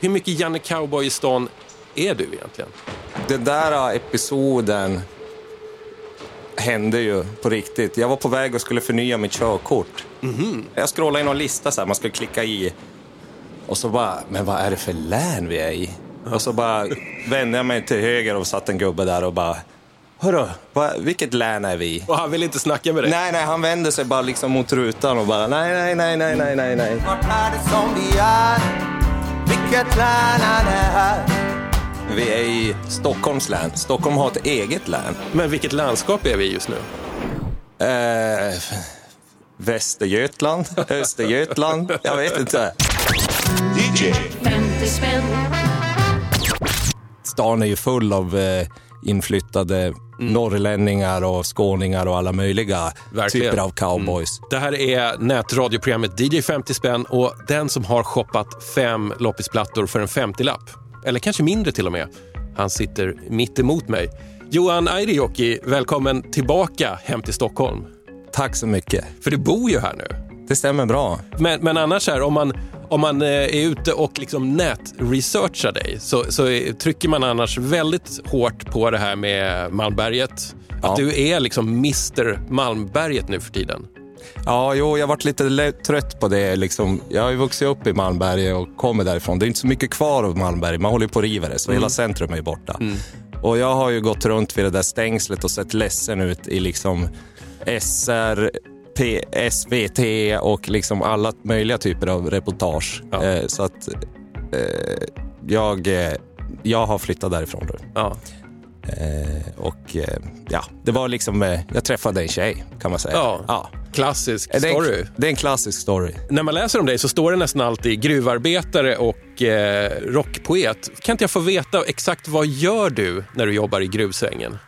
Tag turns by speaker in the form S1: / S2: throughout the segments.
S1: Hur mycket Janne Cowboy i stan är du egentligen?
S2: Den där episoden hände ju på riktigt. Jag var på väg och skulle förnya mitt körkort. Jag scrollade i någon lista så här, man skulle klicka i. Och så bara, men vad är det för län vi är i? Och så bara vände jag mig till höger och satt en gubbe där och bara, hörru, vad, vilket län är vi i?
S1: Och han vill inte snacka med dig?
S2: Nej, nej, han vände sig bara liksom mot rutan och bara, nej, nej, nej, nej, nej, nej, nej.
S3: Vilket län är det här?
S2: Vi är i Stockholms län. Stockholm har ett eget län.
S1: Men vilket landskap är vi just nu?
S2: Eh, Västergötland, Östergötland, jag vet inte.
S4: DJ
S5: 50 spänn
S2: Stan är ju full av eh, inflyttade norrlänningar och skåningar och alla möjliga
S1: Verkligen.
S2: typer av cowboys.
S1: Det här är nätradioprogrammet DJ 50 spänn och den som har shoppat fem loppisplattor för en 50-lapp, eller kanske mindre till och med, han sitter mitt emot mig. Johan Airijoki, välkommen tillbaka hem till Stockholm.
S2: Tack så mycket.
S1: För du bor ju här nu.
S2: Det stämmer bra.
S1: Men, men annars här, om man, om man eh, är ute och liksom nätresearchar dig så, så trycker man annars väldigt hårt på det här med Malmberget.
S2: Ja.
S1: Att du är liksom Mr Malmberget nu för tiden.
S2: Ja, jo, jag har varit lite trött på det. Liksom. Jag har ju vuxit upp i Malmberget och kommer därifrån. Det är inte så mycket kvar av Malmberget. Man håller på att riva det, så hela centrum är borta. Och jag har ju gått runt vid det där stängslet och sett ledsen ut i liksom SR, SVT och liksom alla möjliga typer av reportage.
S1: Ja.
S2: Eh, så att eh, jag, eh, jag har flyttat därifrån nu.
S1: Ja.
S2: Eh, och eh, ja, det var liksom, eh, jag träffade en tjej kan man säga.
S1: Ja.
S2: ja.
S1: Klassisk
S2: Det är, en, det är en klassisk story.
S1: När man läser om dig så står det nästan alltid gruvarbetare och eh, rockpoet. Kan inte jag få veta exakt vad gör du när du jobbar i gruvsvängen?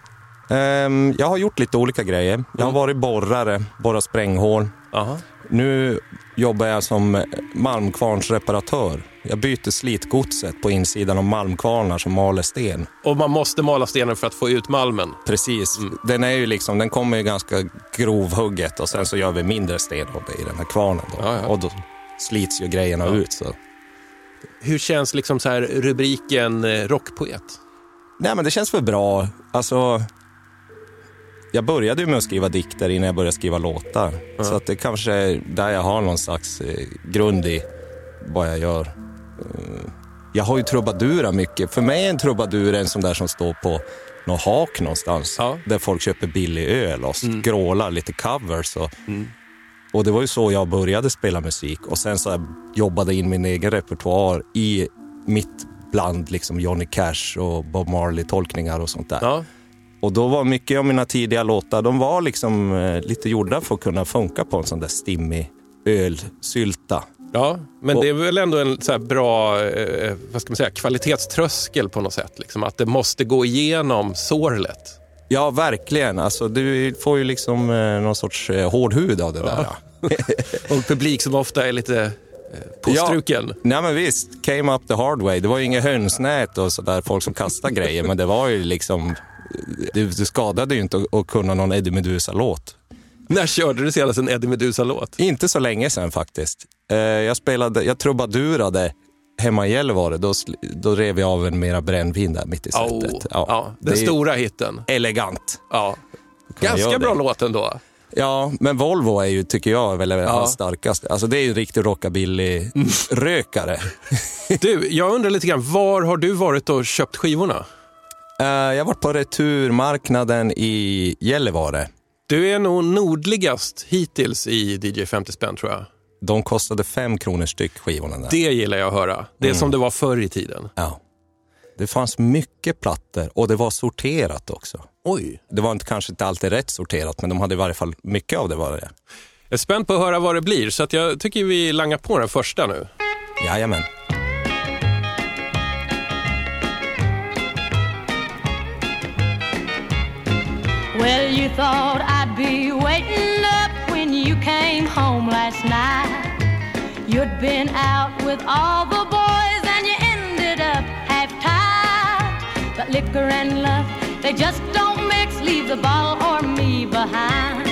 S2: Ehm, jag har gjort lite olika grejer. Jag har varit borrare, borrat spränghål.
S1: Aha.
S2: Nu jobbar jag som malmkvarnsreparatör. Jag byter slitgodset på insidan av malmkvarnar som maler sten.
S1: Och man måste mala stenen för att få ut malmen.
S2: Precis. Den, är ju liksom, den kommer ju ganska grovhugget och sen så gör vi mindre sten av det i den här kvarnen. Då.
S1: Ja, ja.
S2: Och då slits ju grejerna ut. Så.
S1: Hur känns liksom så här rubriken eh, rockpoet?
S2: Nej, men det känns väl bra. Alltså, jag började ju med att skriva dikter innan jag började skriva låtar. Så att det kanske är där jag har någon slags eh, grund i vad jag gör. Eh, jag har ju trubadurat mycket. För mig är en trubadur en sån där som står på någon hak någonstans.
S1: Ja.
S2: Där folk köper billig öl och skrålar lite covers. Och, och det var ju så jag började spela musik. Och sen så jag jobbade in min egen repertoar i mitt bland liksom Johnny Cash och Bob Marley-tolkningar och sånt där.
S1: Ja.
S2: Och då var mycket av mina tidiga låtar, de var liksom eh, lite gjorda för att kunna funka på en sån där stimmig ölsylta.
S1: Ja, men
S2: Och-
S1: det är väl ändå en så bra eh, vad ska man säga, kvalitetströskel på något sätt. Liksom, att det måste gå igenom sorlet.
S2: Ja, verkligen. Alltså, du får ju liksom eh, någon sorts eh, hård hud av det där.
S1: Och publik som ofta är lite eh, påstruken.
S2: Nej men visst, came up the hard way. Det var ju inget hönsnät och sådär, folk som kastade grejer, men det var ju liksom... Det, det skadade ju inte att, kunna någon Eddie Meduza-låt.
S1: När körde du senast en Eddie Meduza-låt?
S2: Inte så länge sedan faktiskt. Eh, jag spelade, jag trubadurade hemma i Gällivare. Då, då rev jag av en mera brännvin där mitt i
S1: Oh,
S2: sätet.
S1: ja, den stora hitten.
S2: Elegant.
S1: Ja. Ganska bra
S2: det?
S1: låt ändå.
S2: Ja, men Volvo är ju, tycker jag, väl
S1: Ja.
S2: hans starkaste. Alltså det är ju en riktig rockabilly-rökare.
S1: Du, jag undrar lite grann, var har du varit och köpt skivorna?
S2: Eh, jag har varit på returmarknaden i Gällivare.
S1: Du är nog nordligast hittills i DJ 50 spänn tror jag.
S2: De kostade fem kronor styck, skivorna där.
S1: Det gillar jag att höra. Det är
S2: Mm.
S1: som det var förr i tiden.
S2: Ja. Det fanns mycket plattor och det var sorterat också.
S1: Oj.
S2: Det var inte, kanske inte alltid rätt sorterat, men de hade i varje fall mycket av det var det.
S1: Jag är spänd på att höra vad det blir, så jag tycker vi langar på den första nu.
S2: Jajamän.
S5: You thought I'd be waiting up when you came home last night. You'd been out with all the boys and you ended up half tied. But liquor and love, they just don't mix. Leave the ball or me behind.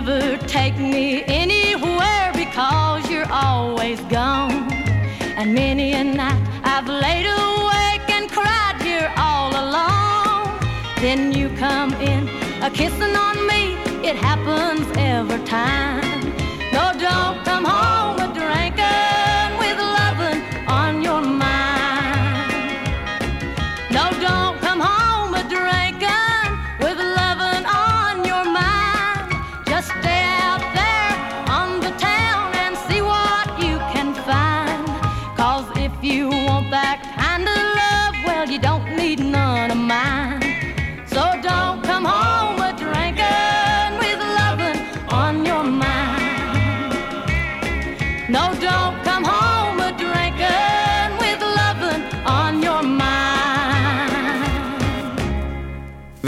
S6: Never take me anywhere because you're always gone. And many a night I've laid awake and cried here all alone. Then you come in, a kissing on me. It happens every time. No, don't come home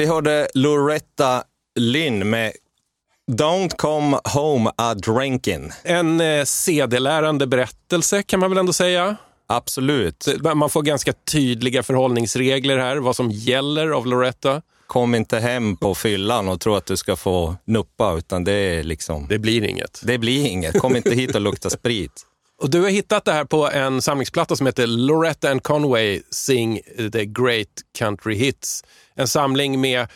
S2: Vi hörde Loretta Lynn med Don't come home a drinking.
S1: En eh, sedelärande berättelse kan man väl ändå säga.
S2: Absolut.
S1: Man får ganska tydliga förhållningsregler här, vad som gäller av Loretta.
S2: Kom inte hem på fyllan och tro att du ska få nuppa, utan det är liksom...
S1: Det blir inget.
S2: Det blir inget. Kom inte hit och lukta sprit.
S1: Och du har hittat det här på en samlingsplatta som heter Loretta and Conway Sing the Great Country Hits. En samling med,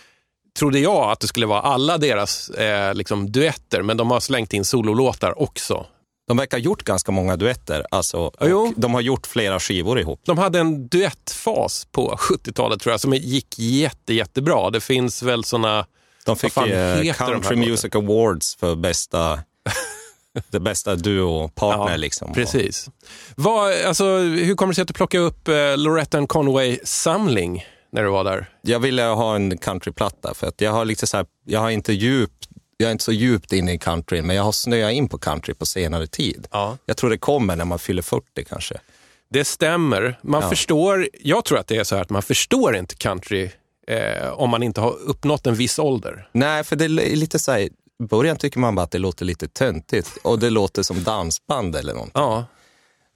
S1: trodde jag att det skulle vara alla deras eh, liksom duetter, men de har slängt in sololåtar också.
S2: De verkar ha gjort ganska många duetter, alltså, de har gjort flera skivor ihop.
S1: De hade en duettfas på 70-talet tror jag, som gick jätte, jättebra. Det finns väl såna...
S2: De fick eh,
S1: de
S2: Country? Music Awards för bästa, det bästa duo-partner. liksom.
S1: Precis. Vad, alltså, hur kommer det sig att du plockade upp eh, Loretta Conway-samling när du var där?
S2: Jag ville ha en countryplatta för att jag har lite så här, jag har inte djupt jag är inte så djupt inne i country, men jag har snöat in på country på senare tid.
S1: Ja.
S2: Jag tror det kommer när man fyller 40 kanske.
S1: Det stämmer. Man
S2: Ja.
S1: förstår, jag tror att det är så här att man förstår inte country eh, om man inte har uppnått en viss ålder.
S2: Nej, för det är lite så här, början tycker man bara att det låter lite töntigt och det låter som dansband eller något.
S1: Ja,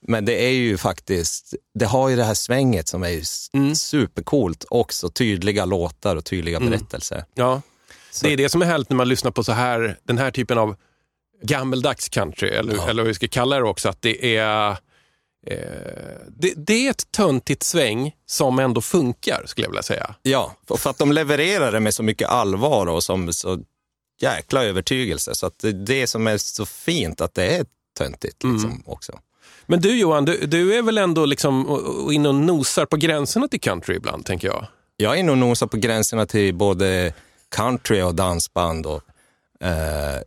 S2: Men det är ju faktiskt, det har ju det här svänget som är
S1: Mm.
S2: supercoolt också. Tydliga låtar och tydliga berättelser.
S1: ja. Det är det som är härligt när man lyssnar på så här, den här typen av gammeldags country, eller, eller vad vi ska kalla det också, att det är eh, det, det är ett töntigt sväng som ändå funkar, skulle jag vilja säga.
S2: Ja, för att de levererar det med så mycket allvar och som så jäkla övertygelse. Så att det är det som är så fint, att det är töntigt
S1: Mm.
S2: liksom också.
S1: Men du Johan, du, du är väl ändå liksom och- och inne och nosar på gränserna till country ibland, tänker jag.
S2: Jag är nog nosar på gränserna till både country och dansband. Och, eh,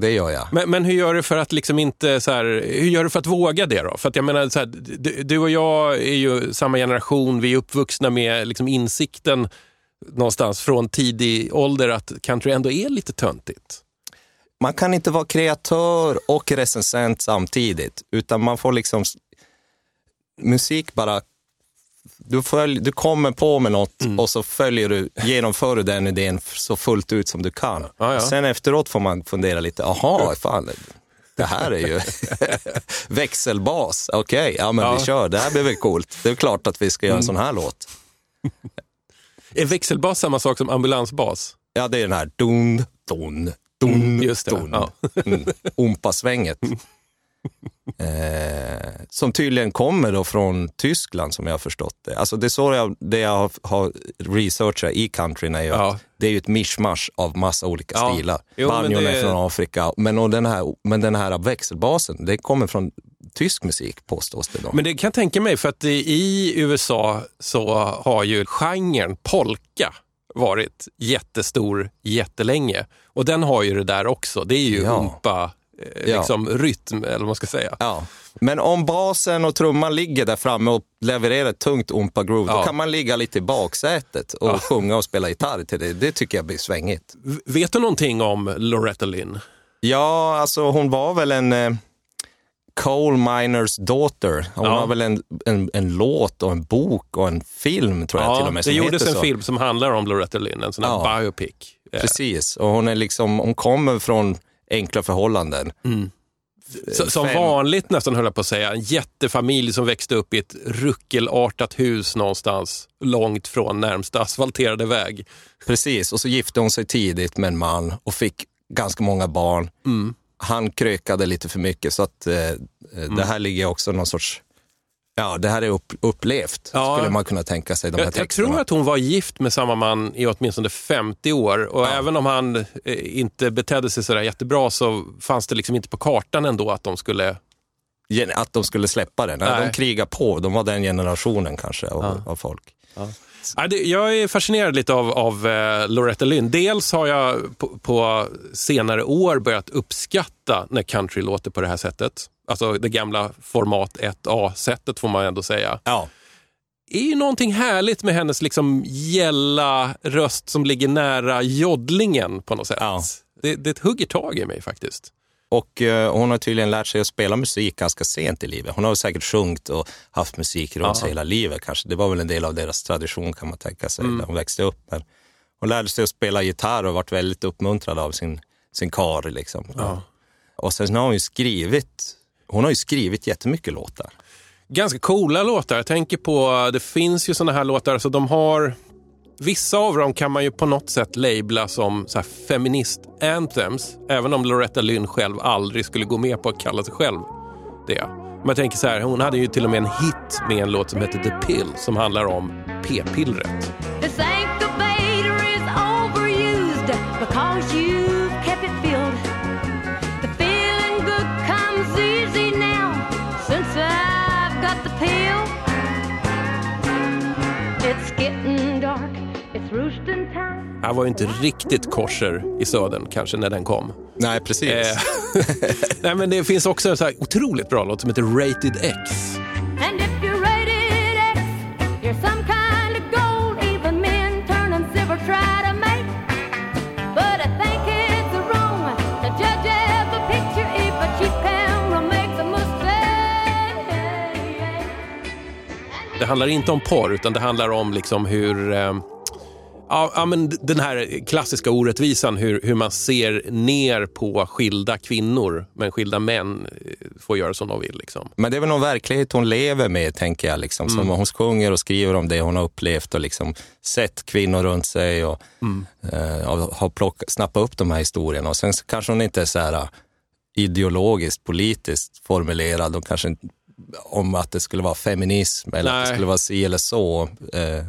S2: det gör jag.
S1: Men, men hur gör du för att liksom inte så här, hur gör du för att våga det då? För att jag menar, så här, du, du och jag är ju samma generation, vi är uppvuxna med liksom insikten någonstans från tidig ålder att country ändå är lite töntigt.
S2: Man kan inte vara kreatör och recensent samtidigt, utan man får liksom... Musik bara... Du, följ, du kommer på med något
S1: Mm.
S2: och så följer du, genomför du den idén så fullt ut som du kan.
S1: Ja, ja.
S2: Sen efteråt får man fundera lite, aha, fan, det här är ju växelbas. Okej, ja men
S1: Ja. Mm.
S2: vi kör, det här blir väl coolt. Det är klart att vi ska göra en sån här låt.
S1: Är växelbas samma sak som ambulansbas?
S2: Ja, det är den här dun, dun, dun,
S1: Just det,
S2: dun.
S1: ja.
S2: Mm, Ompa-svänget. Eh, som tydligen kommer då från Tyskland som jag har förstått det. Alltså det är så jag, det jag har, har researchat i countryn är ju
S1: Ja.
S2: att det är ju ett mischmasch av massa olika
S1: Ja.
S2: stilar.
S1: Jo,
S2: Banjon är från Afrika, men, och den här, men den här växelbasen, det kommer från tysk musik påstås det då.
S1: Men det kan jag tänka mig, för att i- USA så har ju genren polka varit jättestor jättelänge. Och den har ju det där också. Det är ju
S2: Ja.
S1: umpa, eh,
S2: Ja.
S1: liksom rytm, eller vad man ska säga.
S2: Ja. Men om basen och trumman ligger där framme och levererar ett tungt umpa groove,
S1: Ja.
S2: då kan man ligga lite i baksätet och sjunga och spela gitarr till det. Det tycker jag blir svängigt.
S1: Vet du någonting om Loretta Lynn?
S2: Ja, alltså hon var väl en eh, coal miners daughter. Hon
S1: Ja.
S2: har väl en, en, en låt och en bok och en film tror jag till och med
S1: det gjordes en
S2: så.
S1: film som handlar om Loretta Lynn, en sån här
S2: Ja.
S1: biopic. Eh,
S2: Precis, och hon är liksom, hon kommer från enkla förhållanden.
S1: Så, som vanligt nästan höll jag på att säga. En jättefamilj som växte upp i ett ruckelartat hus någonstans långt från närmsta asfalterade väg.
S2: Precis, och så gifte hon sig tidigt med en man och fick ganska många barn.
S1: Mm.
S2: Han krökade lite för mycket så att eh,
S1: Mm.
S2: det här ligger också någon sorts, ja det här är upp, upplevt
S1: Ja.
S2: skulle man kunna tänka sig. De här
S1: Jag, jag tror att hon var gift med samma man i åtminstone 50 år och även om han eh, inte betedde sig sådär jättebra så fanns det liksom inte på kartan ändå att de skulle...
S2: Gen- Att de skulle släppa det. Nej. De krigar på, de var den generationen kanske av, av folk.
S1: Jag är fascinerad lite av, av eh, Loretta Lynn. Dels har jag på, på senare år börjat uppskatta när country låter på det här sättet. Alltså det gamla format 1A-sättet får man ändå säga.
S2: Ja.
S1: Är ju någonting härligt med hennes liksom gälla röst som ligger nära joddlingen på något sätt.
S2: Ja.
S1: Det, det hugger tag i mig faktiskt.
S2: Och eh, hon har tydligen lärt sig att spela musik ganska sent i livet. Hon har säkert sjungit och haft musik runt sig hela livet kanske. Det var väl en del av deras tradition kan man tänka sig, när hon växte upp. Men hon lärde sig att spela gitarr och varit väldigt uppmuntrad av sin, sin kar. Liksom. Och sen har hon ju skrivit, hon har ju skrivit jättemycket låtar.
S1: Ganska coola låtar. Jag tänker på, det finns ju såna här låtar, så de har Vissa av dem kan man ju på något sätt labla som så feminist-anthems, även om Loretta Lynn själv aldrig skulle gå med på att kalla sig själv det. Man tänker så här, hon hade ju till och med en hit med en låt som heter The Pill som handlar om p-pillret.
S5: This is overused because you've kept it filled. The feeling good comes easy now since I've got the pill. It's getting
S1: jag var ju inte riktigt korser i södern kanske när den kom.
S2: Nej, precis.
S1: Eh, Nej, men det finns också en så här otroligt bra låt som heter Rated X. Det handlar inte om porr, utan det handlar om liksom hur... Eh, ja, ja, men den här klassiska orättvisan, hur, hur man ser ner på skilda kvinnor, men skilda män eh, får göra som de vill. Liksom.
S2: Men det är väl någon verklighet hon lever med, tänker jag. Liksom. Som hon sjunger och skriver om det hon har upplevt och liksom sett kvinnor runt sig och eh, och har plock, snappat upp de här historierna. Och sen kanske hon inte är så här eh, ideologiskt, politiskt formulerad och kanske om att det skulle vara feminism eller att
S1: Nej.
S2: det skulle vara si eller så. Eh,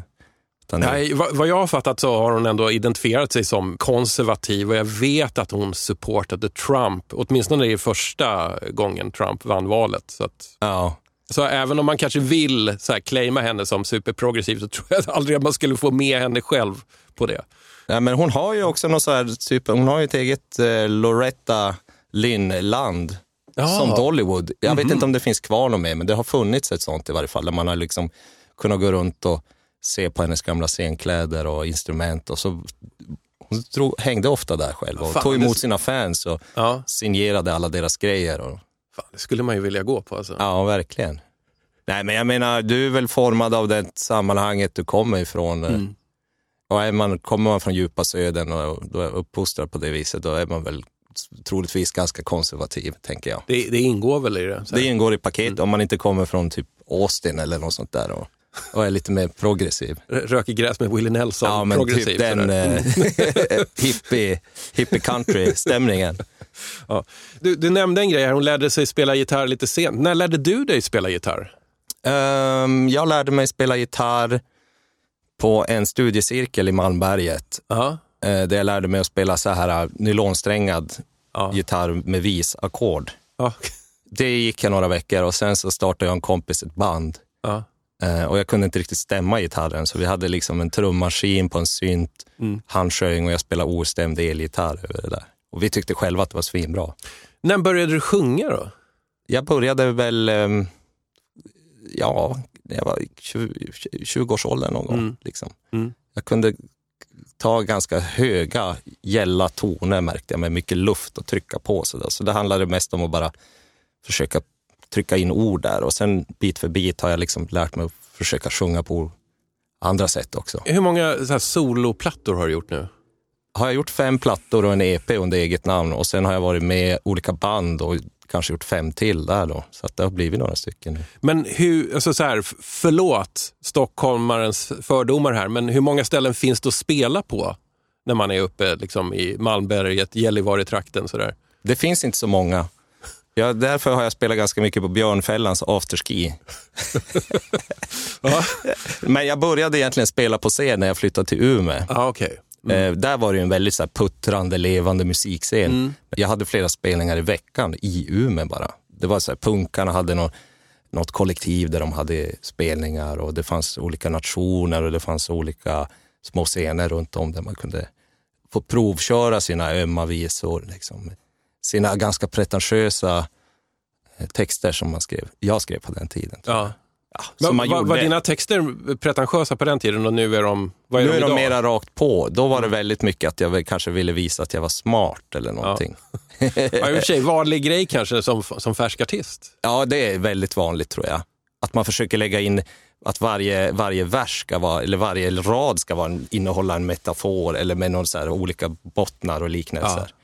S2: utan
S1: Nej, vad, vad jag har fattat så har hon ändå identifierat sig som konservativ och jag vet att hon supportade Trump, åtminstone i första gången Trump vann valet. Så, att,
S2: Ja,
S1: så även om man kanske vill så här, claima henne som superprogressiv så tror jag aldrig att man skulle få med henne själv på det.
S2: Ja, men hon har ju också något så här, typ, hon har ju ett eget eh, Loretta Lynn-land
S1: Ja.
S2: som Dollywood. Jag vet inte om det finns kvar något mer, men det har funnits ett sånt i varje fall, där man har liksom kunnat gå runt och se på hennes gamla scenkläder och instrument. Och så, hon drog, hängde ofta där själv och
S1: Fan,
S2: tog emot
S1: det-
S2: sina fans och
S1: Ja,
S2: signerade alla deras grejer. Och,
S1: fan, det skulle man ju vilja gå på. Alltså.
S2: ja, verkligen. Nej, men jag menar, du är väl formad av det sammanhanget du kommer ifrån. eh,
S1: Mm.
S2: Och är man, kommer man från djupa södern och då är uppfostrad på det viset, då är man väl troligtvis ganska konservativ, tänker jag.
S1: Det, det ingår väl i det.
S2: Det ingår i paket om man inte kommer från typ Austin eller något sånt där och, och är lite mer progressiv.
S1: Röker gräs med Willie Nelson,
S2: Ja, men
S1: progressiv.
S2: typ den eh, hippie, hippie country-stämningen.
S1: Ja. Du, du nämnde en grej här, hon lärde sig spela gitarr lite sent. När lärde du dig spela gitarr?
S2: Ehm, jag lärde mig spela gitarr på en studiecirkel i Malmberget.
S1: Ja.
S2: eh, där jag lärde mig att spela så här eh, nylonsträngad
S1: Ja.
S2: gitarr med visackord.
S1: Ja.
S2: Det gick jag några veckor och sen så startade jag en kompis ett band. Eh, och jag kunde inte riktigt stämma gitarren, så vi hade liksom en trummaskin på en synt,
S1: Mm.
S2: han sjöng och jag spelade ostämd elgitarr över det där. Och vi tyckte själva att det var svinbra.
S1: När började du sjunga då?
S2: Jag började väl, ehm, ja, när jag var i 20 20-årsåldern någon gång.
S1: Mm.
S2: Liksom.
S1: Mm.
S2: Jag kunde ta ganska höga, gälla toner märkte jag, med mycket luft och trycka på. Så, där. så det handlade mest om att bara försöka trycka in ord där och sen bit för bit har jag liksom lärt mig att försöka sjunga på andra sätt också.
S1: Hur många så soloplattor har du gjort nu?
S2: Har jag gjort fem plattor och en EP under eget namn och sen har jag varit med i olika band och kanske gjort fem till där då. Så att det har blivit några stycken nu.
S1: Men hur, alltså så här, förlåt stockholmarens fördomar här, men hur många ställen finns det att spela på när man är uppe liksom, i Malmberget, Gällivare-trakten?
S2: Det finns inte så många. Ja, därför har jag spelat ganska mycket på Björnfällans afterski. Men jag började egentligen spela på scen när jag flyttade till Umeå.
S1: ah, okej.
S2: Eh, där var det en väldigt så här, puttrande, levande musikscen.
S1: Mm.
S2: Jag hade flera spelningar i veckan i Umeå bara. Det var så här, punkarna hade något, något kollektiv där de hade spelningar och det fanns olika nationer och det fanns olika små scener runt om där man kunde få provköra sina ömma visor. Liksom. Sina ganska pretentiösa eh, texter som man skrev. Jag skrev på den tiden.
S1: Ja.
S2: Ja,
S1: Men,
S2: man
S1: var, var dina texter pretentiösa på den tiden och nu är de, vad är
S2: nu
S1: de
S2: är de mera rakt på. Då var det väldigt mycket att jag kanske ville visa att jag var smart eller någonting.
S1: Ja, i och för sig, vanlig grej kanske som, som färsk artist.
S2: Ja, det är väldigt vanligt tror jag. Att man försöker lägga in att varje, varje vers ska vara, eller varje rad ska vara, innehålla en metafor eller med någon så olika bottnar och liknelser.
S1: Ja.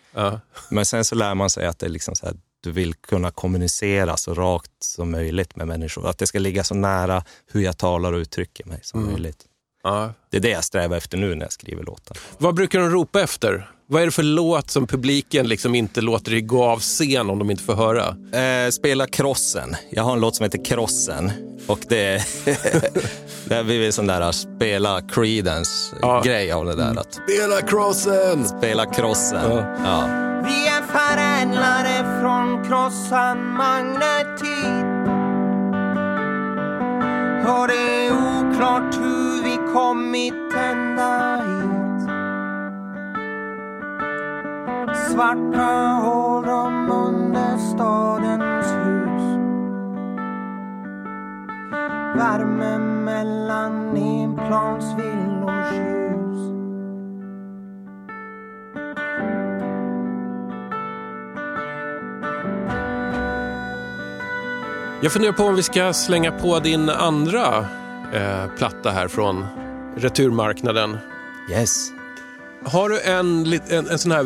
S2: Men sen så lär man sig att det är liksom så här, du vill kunna kommunicera så rakt som möjligt med människor. Att det ska ligga så nära hur jag talar och uttrycker mig som möjligt.
S1: Ja.
S2: Det är det jag strävar efter nu när jag skriver låtar.
S1: Vad brukar de ropa efter? Vad är det för låt som publiken liksom inte låter dig gå av scen om de inte får höra?
S2: Eh, spela Krossen. Jag har en låt som heter Krossen. Och det, det har blivit en sån där spela Creedence-grej av det där. Att
S1: Spela crossen!
S2: spela Krossen.
S1: Ja.
S2: Ja.
S3: Vi är förädlade från krossad magnetit Och det är oklart hur vi kommit ända hit Svarta hål de under stadens hus Värme mellan enplansvillors ljus
S1: Jag funderar på om vi ska slänga på din andra eh, platta här från returmarknaden.
S2: Yes.
S1: Har du en, en, en sån här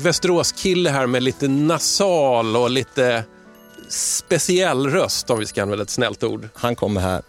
S1: Västeråskille här med lite nasal och lite speciell röst, om vi ska använda ett snällt ord?
S2: Han kommer här.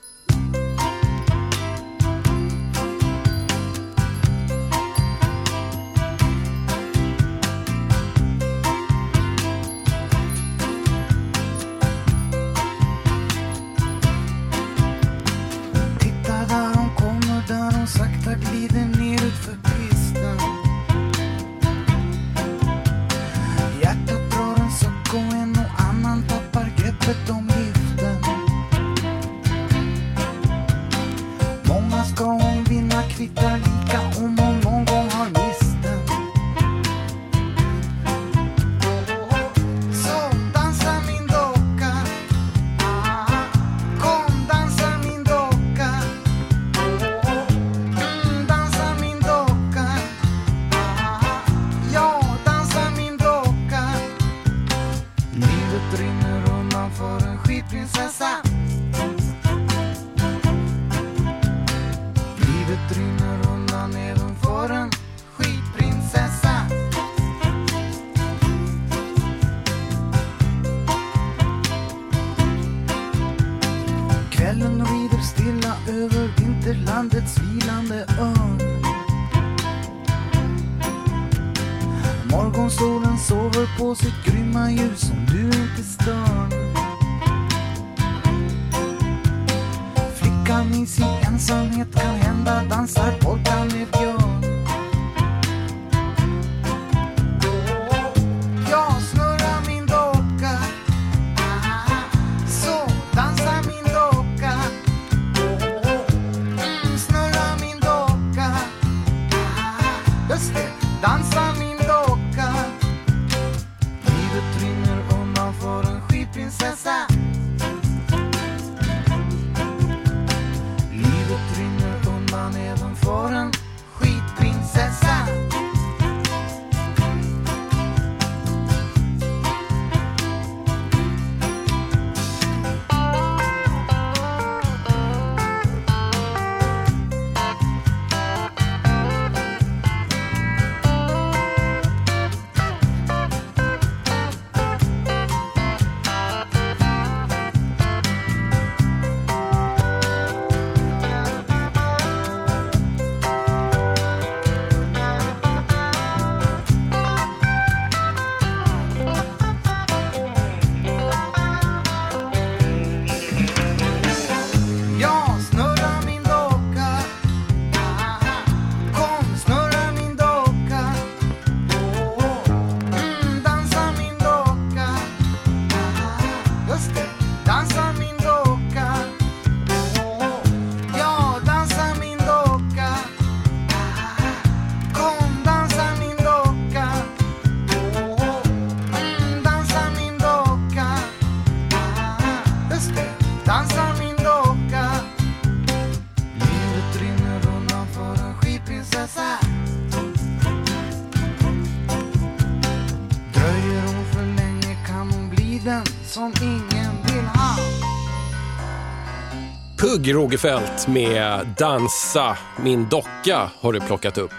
S1: Rogefeldt med Dansa min docka har du plockat upp.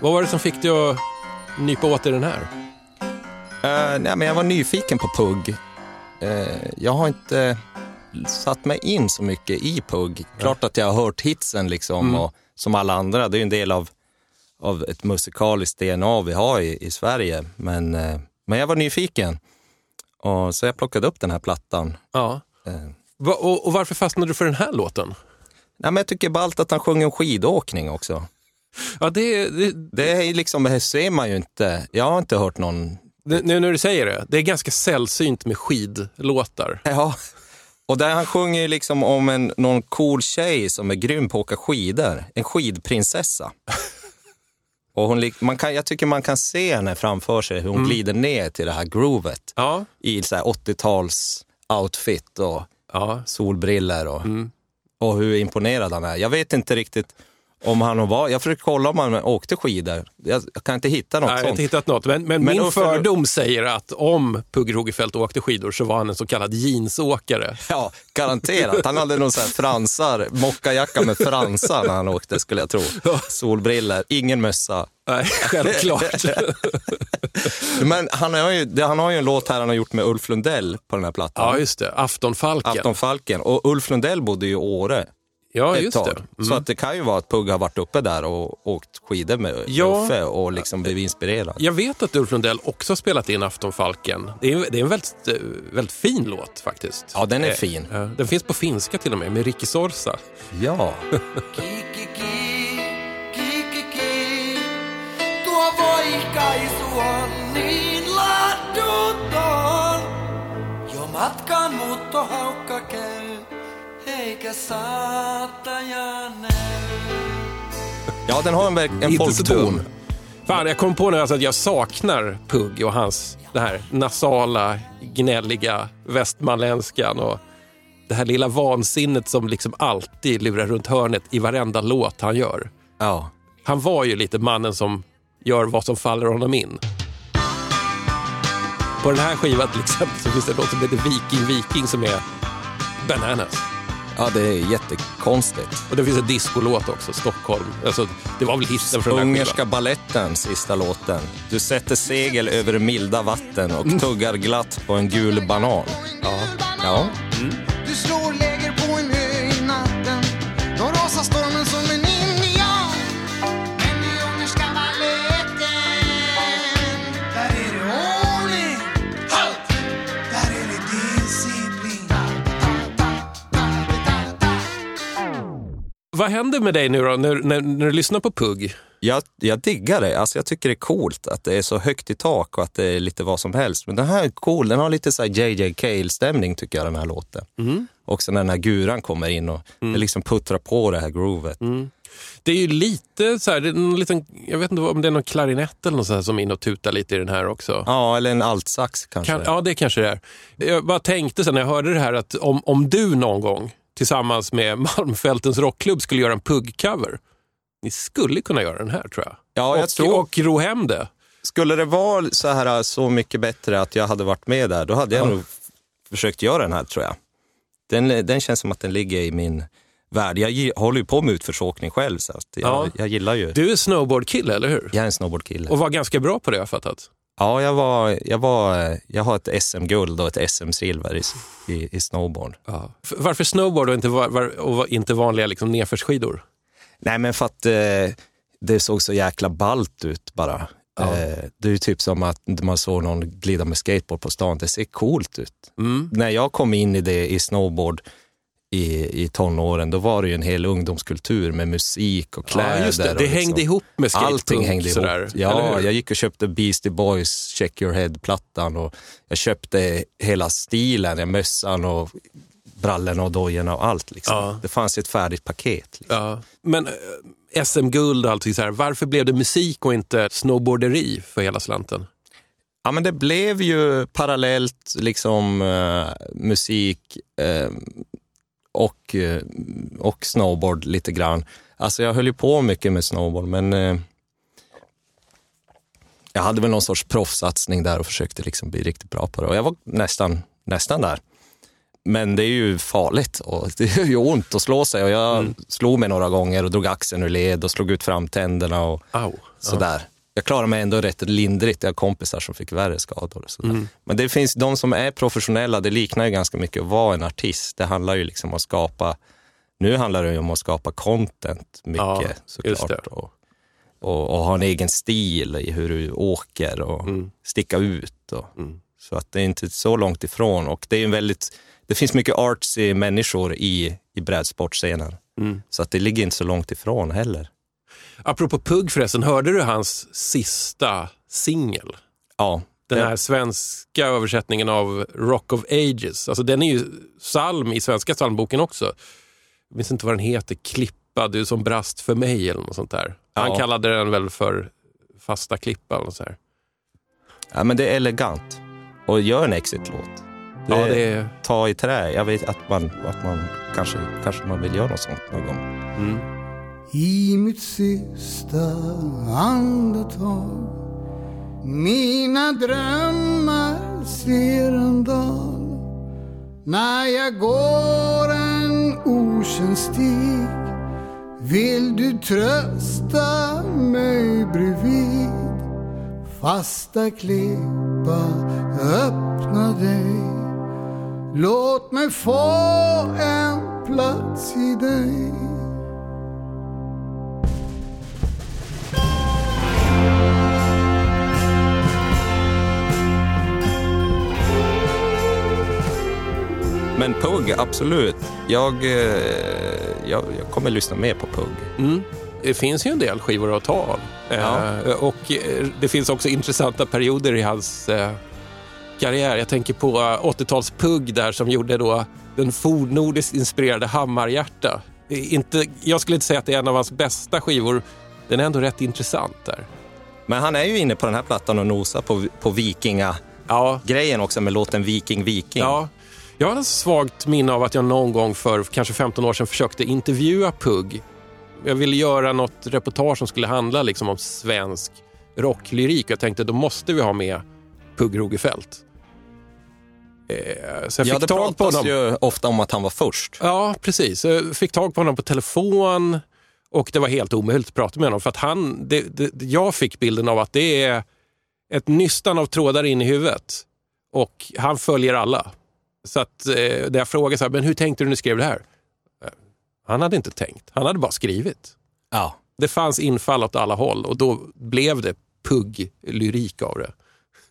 S1: Vad var det som fick dig att nypa åt dig den här?
S2: Eh, nej, men jag var nyfiken på Pugg. Eh, jag har inte satt mig in så mycket i Pugg. Klart att jag har hört hitsen liksom, och, som alla andra. Det är en del av, av ett musikaliskt DNA vi har i, i Sverige. Men, eh, men jag var nyfiken. Och, så jag plockade upp den här plattan.
S1: Ja. Va, och, och varför fastnade du för den här låten?
S2: nej, men jag tycker ballt att han sjunger om skidåkning också.
S1: Ja, det, det,
S2: Det är liksom, det ser man ju inte. Jag har inte hört någon
S1: det, nu när du säger det, det är ganska sällsynt med skidlåtar.
S2: Ja, och där han sjunger ju liksom om en, någon cool tjej som är grym på att åka skidor. En skidprinsessa. Och hon, man kan, jag tycker man kan se henne framför sig, hur hon glider ner till det här groovet
S1: Ja,
S2: i så här 80-tals outfit och
S1: ja.
S2: solbriller och, och hur imponerad han är. Jag vet inte riktigt om han var, jag försökte kolla om han åkte skidor. Jag, jag kan inte hitta något
S1: Nej, jag har
S2: sånt.
S1: inte hittat något. Men, men,
S2: Men
S1: min fördom säger att om Pugh Rogefeldt åkte skidor så var han en så kallad jeansåkare.
S2: Ja, garanterat. Han hade någon sån här fransar, mockajacka med fransar när han åkte skulle jag tro. Solbriller, ingen mössa.
S1: Nej, självklart.
S2: Men han har, ju, han har ju en låt här han har gjort med Ulf Lundell på den här plattan.
S1: ja, just det. Aftonfalken.
S2: Aftonfalken. Och Ulf Lundell bodde ju i Åre
S1: ja,
S2: ett
S1: just
S2: tag.
S1: det. Mm.
S2: Så att det kan ju vara att Pugg har varit uppe där och åkt skidor med
S1: Ja.
S2: Uffe och liksom blivit inspirerad.
S1: Jag vet att Ulf Lundell också har spelat in Aftonfalken. Det är, det är en väldigt, eh, väldigt fin låt faktiskt.
S2: Ja, den är
S1: Eh,
S2: fin.
S1: eh, Den finns på finska till och med, med Ricky Sorsa.
S2: Ja.
S3: on niin ladduton. Jo matkan muuttohaukka käy, eikä saattaja näy.
S2: ja, den har en, en folkton.
S1: Fan, jag kom på nu alltså att jag saknar Pugg och hans det här nasala, gnälliga västmanländskan och det här lilla vansinnet som liksom alltid lurar runt hörnet i varenda låt han gör.
S2: Ja.
S1: Han var ju lite mannen som gör vad som faller honom in. På den här skivan till exempel så finns det en låt som heter Viking Viking som är bananas.
S2: ja, det är jättekonstigt.
S1: Och det finns en discolåt också, Stockholm. Alltså, det var väl hitten för den här
S2: Ungerska
S1: skivan.
S2: balletten, sista låten. Du sätter segel över milda vatten och tuggar glatt på en gul banan.
S1: Ja.
S2: Ja.
S4: Du
S1: Vad händer med dig nu då när, när, när du lyssnar på Pugg?
S2: Jag, jag diggar det. Alltså jag tycker det är coolt att det är så högt i tak och att det är lite vad som helst. Men den här är cool. Den har lite så här JJ Cale-stämning tycker jag, den här låten. Också när den här guran kommer in och det liksom puttrar på det här groovet.
S1: Det är ju lite så här, det är en liten, jag vet inte om det är någon klarinett eller något så som är in och tutar lite i den här också.
S2: Ja, eller en altsax kanske.
S1: Kan, ja, det kanske det är. Jag bara tänkte sen när jag hörde det här att om, om du någon gång tillsammans med Malmfältens rockklubb skulle göra en Pugg-cover. Ni skulle kunna göra den här tror jag.
S2: Ja, jag
S1: och,
S2: tror-
S1: och ro hem det.
S2: Skulle det vara så här så mycket bättre att jag hade varit med där, då hade jag
S1: Ja.
S2: nog försökt göra den här tror jag. Den, den känns som att den ligger i min värld. Jag håller ju på med utförsåkning själv, så att jag,
S1: Ja.
S2: jag gillar ju...
S1: Du är snowboardkille, eller hur?
S2: Jag är en snowboardkille.
S1: Och var ganska bra på det har jag fattat.
S2: Ja, jag, var, jag, var, jag har ett SM-guld och ett SM-silver i, i, i snowboard.
S1: Ja. Varför snowboard och inte, var, och inte vanliga liksom, nedförsskidor?
S2: Nej, men för att eh, det såg så jäkla ballt ut bara.
S1: Ja.
S2: Eh, det är ju typ som att man såg någon glida med skateboard på stan. Det ser coolt ut.
S1: Mm.
S2: När jag kom in i det i snowboard i, i tonåren, då var det ju en hel ungdomskultur med musik och kläder.
S1: Ja, just det. Det
S2: liksom-
S1: hängde ihop med skatepunk.
S2: Allting hängde
S1: sådär,
S2: ihop. Ja, jag gick och köpte Beastie Boys Check Your Head-plattan och jag köpte hela stilen, mössan och brallorna och dojorna och allt. Liksom.
S1: Ja.
S2: Det fanns ett färdigt paket. Liksom.
S1: Ja. Men eh, SM-guld och allting så här. Varför blev det musik och inte snowboarderi för hela slanten?
S2: Ja, men det blev ju parallellt liksom eh, musik eh, och, eh, och snowboard lite grann. Alltså jag höll ju på mycket med snowboard, men eh, jag hade väl någon sorts proffssatsning där och försökte liksom bli riktigt bra på det. Och jag var nästan, nästan där. Men det är ju farligt och det gör ju ont att slå sig. Och jag
S1: Mm.
S2: slog mig några gånger och drog axeln ur led och slog ut framtänderna och
S1: Au.
S2: sådär. Jag klarade mig ändå rätt lindrigt. Jag har kompisar som fick värre skador. Och sådär.
S1: Mm.
S2: Men det finns de som är professionella, det liknar ju ganska mycket att vara en artist. Det handlar ju liksom om att skapa, nu handlar det ju om att skapa content mycket
S1: Ja,
S2: såklart. Och, och, och ha en egen stil i hur du åker och
S1: Mm.
S2: sticka ut. Och, Så att det är inte så långt ifrån. Och det, är en väldigt, det finns mycket artsy människor i, i brädsportscenen.
S1: Mm.
S2: Så att det ligger inte så långt ifrån heller.
S1: Apropå Pugg förresten, hörde du hans sista singel?
S2: Ja,
S1: Den
S2: det-
S1: här svenska översättningen av Rock of Ages. Alltså den är ju psalm i svenska psalmboken också. Jag minns inte vad den heter. Klippa, du som brast för mig eller något sånt där. Han
S2: Ja.
S1: kallade den väl för fasta klippa eller något så här.
S2: Ja, men det är elegant. Och gör en exit-låt.
S1: Ja, det är...
S2: Ta i trä. Jag vet att man, att man kanske, kanske man vill göra något sånt någon gång.
S1: Mm.
S4: I mitt sista andetag. Mina drömmar ser en dal När jag går en okänd stig. Vill du trösta mig bredvid? Fasta klippa, öppna dig. Låt mig få en plats i dig.
S2: Men Pugg, absolut. Jag, eh, jag, jag kommer lyssna mer på Pugg.
S1: Mm. Det finns ju en del skivor att ta av.
S2: Ja.
S1: Eh, och eh, det finns också intressanta perioder i hans eh, karriär. Jag tänker på eh, 80-tals-Pugg där som gjorde då den fornnordiskt inspirerade Hammarhjärta. Inte, jag skulle inte säga att det är en av hans bästa skivor. Den är ändå rätt intressant där.
S2: Men han är ju inne på den här plattan och nosar på, på vikinga-grejen
S1: Ja,
S2: också med låten Viking Viking.
S1: ja. Jag har ett svagt minne av att jag någon gång för kanske 15 år sedan försökte intervjua Pugg. Jag ville göra något reportage som skulle handla liksom om svensk rocklyrik. Jag tänkte då måste vi ha med Pugh Rogefeldt. Eh, så jag
S2: ja
S1: fick
S2: det
S1: tag på honom.
S2: ju ofta om att han var först.
S1: Ja, precis. Jag fick tag på honom på telefon och det var helt omöjligt att prata med honom. För att han, det, det, jag fick bilden av att det är ett nystan av trådar in i huvudet och han följer alla. Så att eh, jag frågade så här, men hur tänkte du när du skrev det här? Eh, Han hade inte tänkt, han hade bara skrivit.
S2: Ja.
S1: Det fanns infall åt alla håll och då blev det pugg-lyrik av det.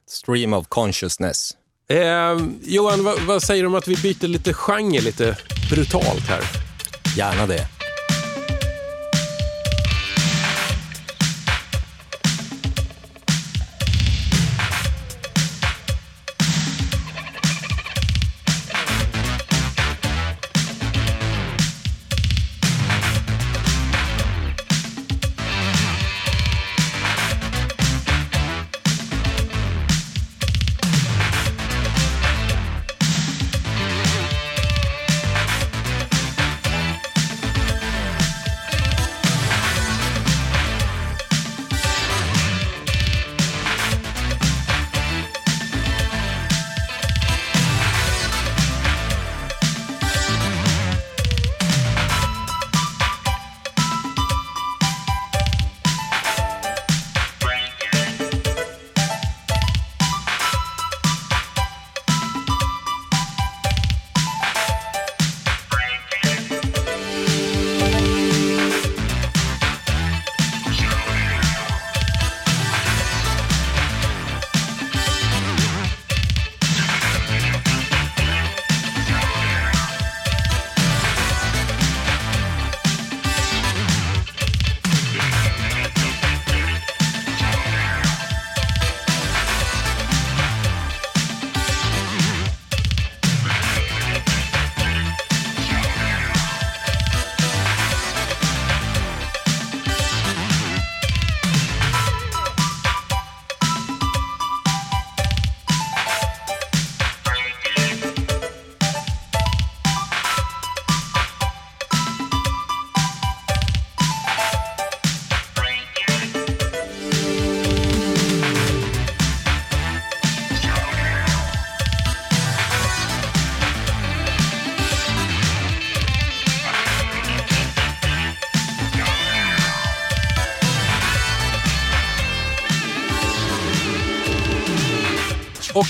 S2: Stream of consciousness.
S1: Eh, Johan, vad, vad säger du om att vi byter lite genre lite brutalt här?
S2: Gärna det.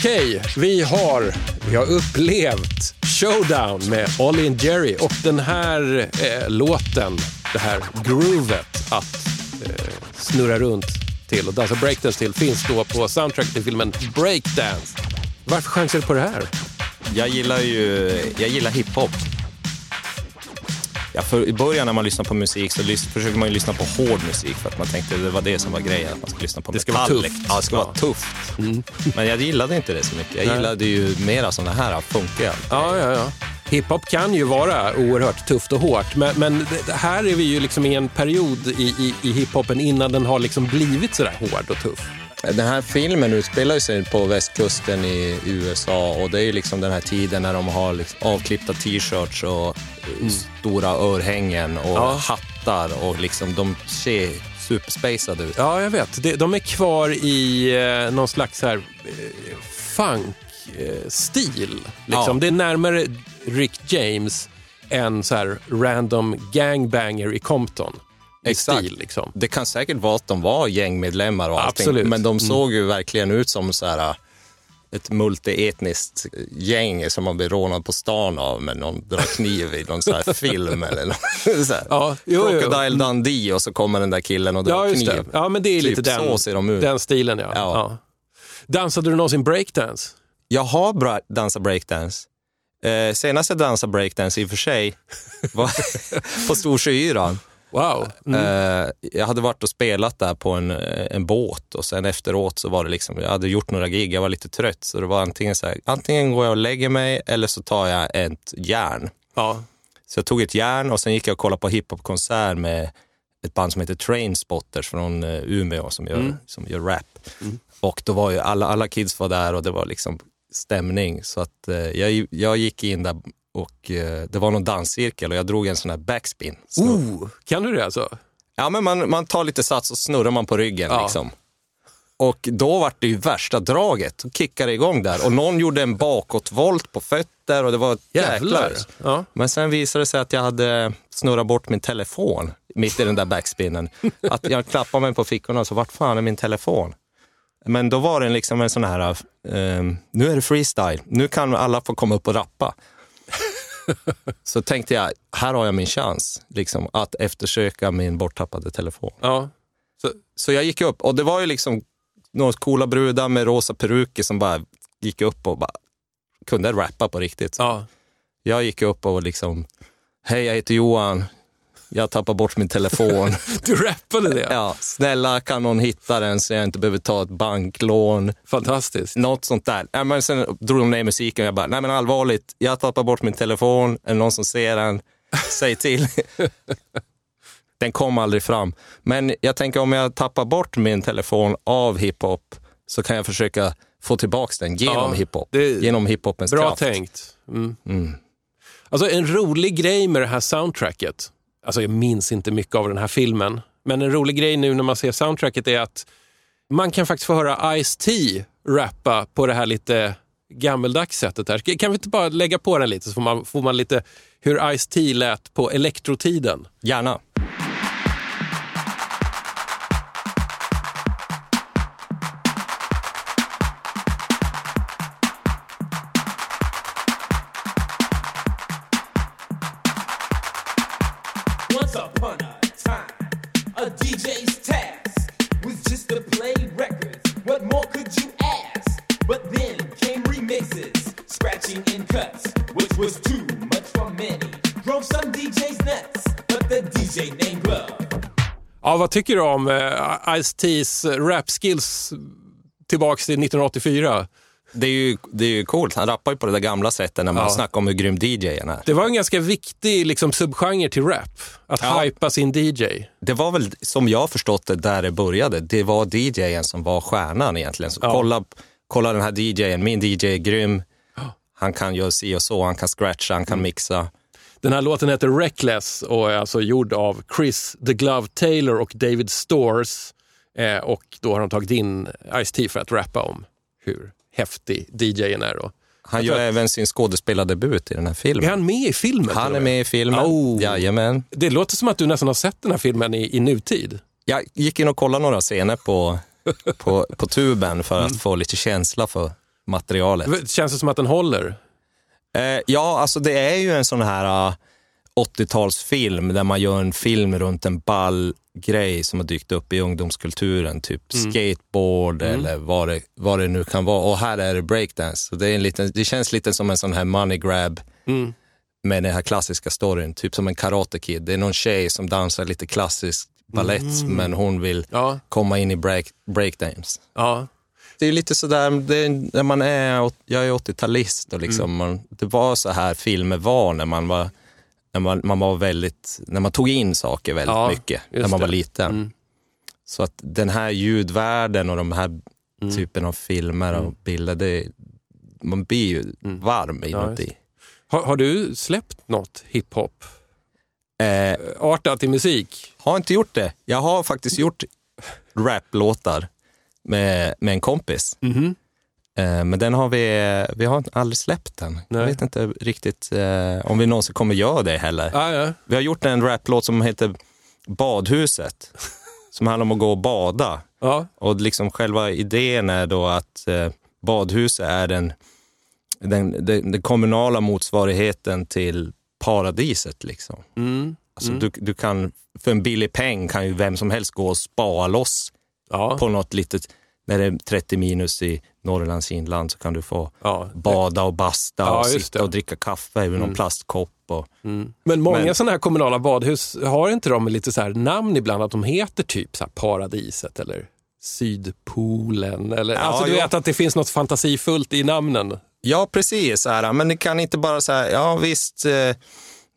S1: Okej, vi har, vi har upplevt Showdown med Ollie and Jerry och den här eh, låten, det här groovet att eh, snurra runt till och dansa breakdance till finns då på soundtrack till filmen Breakdance. Varför chansar du på det här?
S2: Jag gillar ju jag gillar hiphop. Ja, för I början när man lyssnar på musik så försöker man ju lyssna på hård musik för att man tänkte det var det som var grejen, att man skulle lyssna på
S1: Det ska vara tufft.
S2: Ja, det ska
S1: Ja.
S2: vara tufft. Men jag gillade inte det så mycket. Jag
S1: Nej.
S2: gillade ju mera sådana här funkiga.
S1: Ja, ja, ja. Hiphop kan ju vara oerhört tufft och hårt, men, men här är vi ju liksom i en period i, i, i hiphopen innan den har liksom blivit sådär hård och tuff.
S2: Den här filmen utspelar sig på västkusten i USA och det är liksom den här tiden när de har liksom avklippta t-shirts och stora örhängen och
S1: Mm. Ja.
S2: hattar och liksom de ser superspacade ut.
S1: Ja, jag vet. De är kvar i eh, någon slags här, eh, funk-stil. Liksom.
S2: Ja.
S1: Det är närmare Rick James än så här random gangbanger i Compton.
S2: Exakt.
S1: stil, liksom.
S2: Det kan säkert vara att de var gängmedlemmar och allting,
S1: Absolut.
S2: men de såg ju verkligen ut som så här, ett multietniskt gäng som man blir rånad på stan av med någon drar kniv i någon så här film eller något. Så här.
S1: Ja, jo, jo.
S2: Crocodile Dundee och så kommer den där killen och drar
S1: Ja,
S2: kniv.
S1: det. Ja, men det är
S2: Typ
S1: lite den,
S2: så ser de ut.
S1: den stilen. Ja.
S2: Ja.
S1: Ja. Dansade du någonsin breakdance?
S2: Jag har bra, dansat breakdance. Eh, senast jag dansade breakdance i och för sig var på Storsjöyran.
S1: Wow. Mm.
S2: Eh, jag hade varit och spelat där på en, eh, en båt och sen efteråt så var det liksom, jag hade gjort några gig, jag var lite trött så det var antingen så här, antingen går jag och lägger mig eller så tar jag ett järn.
S1: Ja.
S2: Så jag tog ett järn och sen gick jag och kollade på hiphopkonsert med ett band som heter Trainspotters från eh, Umeå som gör, som gör rap. Och då var ju alla, alla kids var där och det var liksom stämning. Så att eh, jag, jag gick in där och eh, det var någon danscirkel och jag drog en sån här backspin. Snurr.
S1: Oh, kan du det alltså?
S2: Ja, men man, man tar lite sats och snurrar man på ryggen
S1: Ja.
S2: liksom. Och då var det ju värsta draget. Då kickade igång där och någon gjorde en bakåtvolt på fötter och det var jäklar.
S1: Ja.
S2: Men sen visade det sig att jag hade snurrat bort min telefon mitt i den där backspinnen. Att jag klappade mig på fickorna och så vart fan är min telefon? Men då var det liksom en sån här, eh, nu är det freestyle, nu kan alla få komma upp och rappa. så tänkte jag, här har jag min chans liksom, att eftersöka min borttappade telefon.
S1: ja. Så,
S2: Så jag gick upp och det var ju liksom några coola brudar med rosa peruker som bara gick upp och bara kunde rappa på riktigt.
S1: ja.
S2: Jag gick upp och liksom, hej jag heter Johan, jag tappar bort min telefon.
S1: Du rappade det?
S2: ja, snälla kan någon hitta den så jag inte behöver ta ett banklån.
S1: Fantastiskt.
S2: Något sånt där. Ja, men sen drog de ner musiken och jag bara, nej men allvarligt, jag tappar bort min telefon, är det någon som ser den, säg till. den kom aldrig fram. Men jag tänker om jag tappar bort min telefon av hiphop så kan jag försöka få tillbaka den genom
S1: Ja,
S2: hiphop. Genom hiphopens
S1: Bra
S2: kraft.
S1: tänkt. Mm. Alltså en rolig grej med det här soundtracket, alltså jag minns inte mycket av den här filmen, men en rolig grej nu när man ser soundtracket är att man kan faktiskt få höra Ice-T rappa på det här lite gammeldags sättet. Här. Kan vi inte bara lägga på den lite så får man, får man lite hur Ice-T lät på elektrotiden?
S2: Gärna.
S1: Vad tycker du om eh, Ice-T's rap-skills tillbaks till 1984?
S2: Det är, ju, det är ju coolt. Han rappar ju på det där gamla sättet när man
S1: Ja.
S2: snackar om hur grym DJn är.
S1: Det var en ganska viktig liksom, subgenre till rap, att
S2: Ja.
S1: hypa sin DJ.
S2: Det var väl, som jag förstått det, där det började. Det var DJen som var stjärnan egentligen. Så
S1: Ja.
S2: kolla, kolla den här DJen, min DJ är grym. Han kan göra si och så, han kan scratcha, han
S1: Mm.
S2: kan mixa.
S1: Den här låten heter Reckless och är alltså gjord av Chris The Glove Taylor och David Stores. Eh, och då har de tagit in Ice-T för att rappa om hur häftig DJn är. Då.
S2: Han gör
S1: att-
S2: även sin skådespelardebut i den här
S1: Är
S2: filmen.
S1: han med i filmen?
S2: Han är med i filmen.
S1: Oh.
S2: Jajamän.
S1: Det låter som att du nästan har sett den här filmen i, i nutid.
S2: Jag gick in och kollade några scener på, på, på tuben för att få lite känsla för materialet.
S1: Känns det som att den håller?
S2: Eh, ja, alltså det är ju en sån här uh, 80-talsfilm där man gör en film runt en ball grej som har dykt upp i ungdomskulturen, typ skateboard eller vad det, vad det nu kan vara. Och här är det breakdance. Så det, är en liten, det känns lite som en sån här money grab med den här klassiska storyn, typ som en Karate Kid. Det är någon tjej som dansar lite klassisk ballett men hon vill
S1: Ja.
S2: komma in i break, breakdance.
S1: Ja.
S2: Det är lite sådär, det är, när man är, jag är 80-talist och liksom, man, det var så här filmer var när man var, när man, man var väldigt, när man tog in saker väldigt
S1: Ja,
S2: mycket när man var
S1: det.
S2: liten.
S1: Mm.
S2: Så att den här ljudvärlden och de här
S1: Mm.
S2: typen av filmer och bilder, det, man blir ju varm inuti.
S1: Har, har du släppt något hiphop?
S2: eh,
S1: Artat i musik?
S2: har inte gjort det. Jag har faktiskt gjort raplåtar med, med en kompis.
S1: Mhm.
S2: Eh, Men den har vi, vi har aldrig släppt den.
S1: Nej.
S2: Jag vet inte riktigt eh, om vi någonsin kommer göra det heller.
S1: Ja, ja.
S2: Vi har gjort en raplåt som heter Badhuset, som handlar om att gå och bada.
S1: ja.
S2: Och liksom själva idén är då att eh, badhuset är den, den, den, den kommunala motsvarigheten till paradiset. Liksom.
S1: Mm.
S2: Alltså du, du kan, för en billig peng kan ju vem som helst gå och spa loss
S1: ja.
S2: på något litet, när det är 30 minus i Norrlands inland så kan du få
S1: ja.
S2: bada och basta
S1: Ja,
S2: och sitta
S1: det.
S2: och dricka kaffe ur någon plastkopp. Och,
S1: Men många
S2: Men-
S1: sådana här kommunala badhus, har inte de lite så här namn ibland att de heter typ så Paradiset eller Sydpolen? Eller,
S2: Ja,
S1: alltså du vet att det finns något fantasifullt i namnen.
S2: ja, precis. Men det kan inte bara säga, ja visst, eh,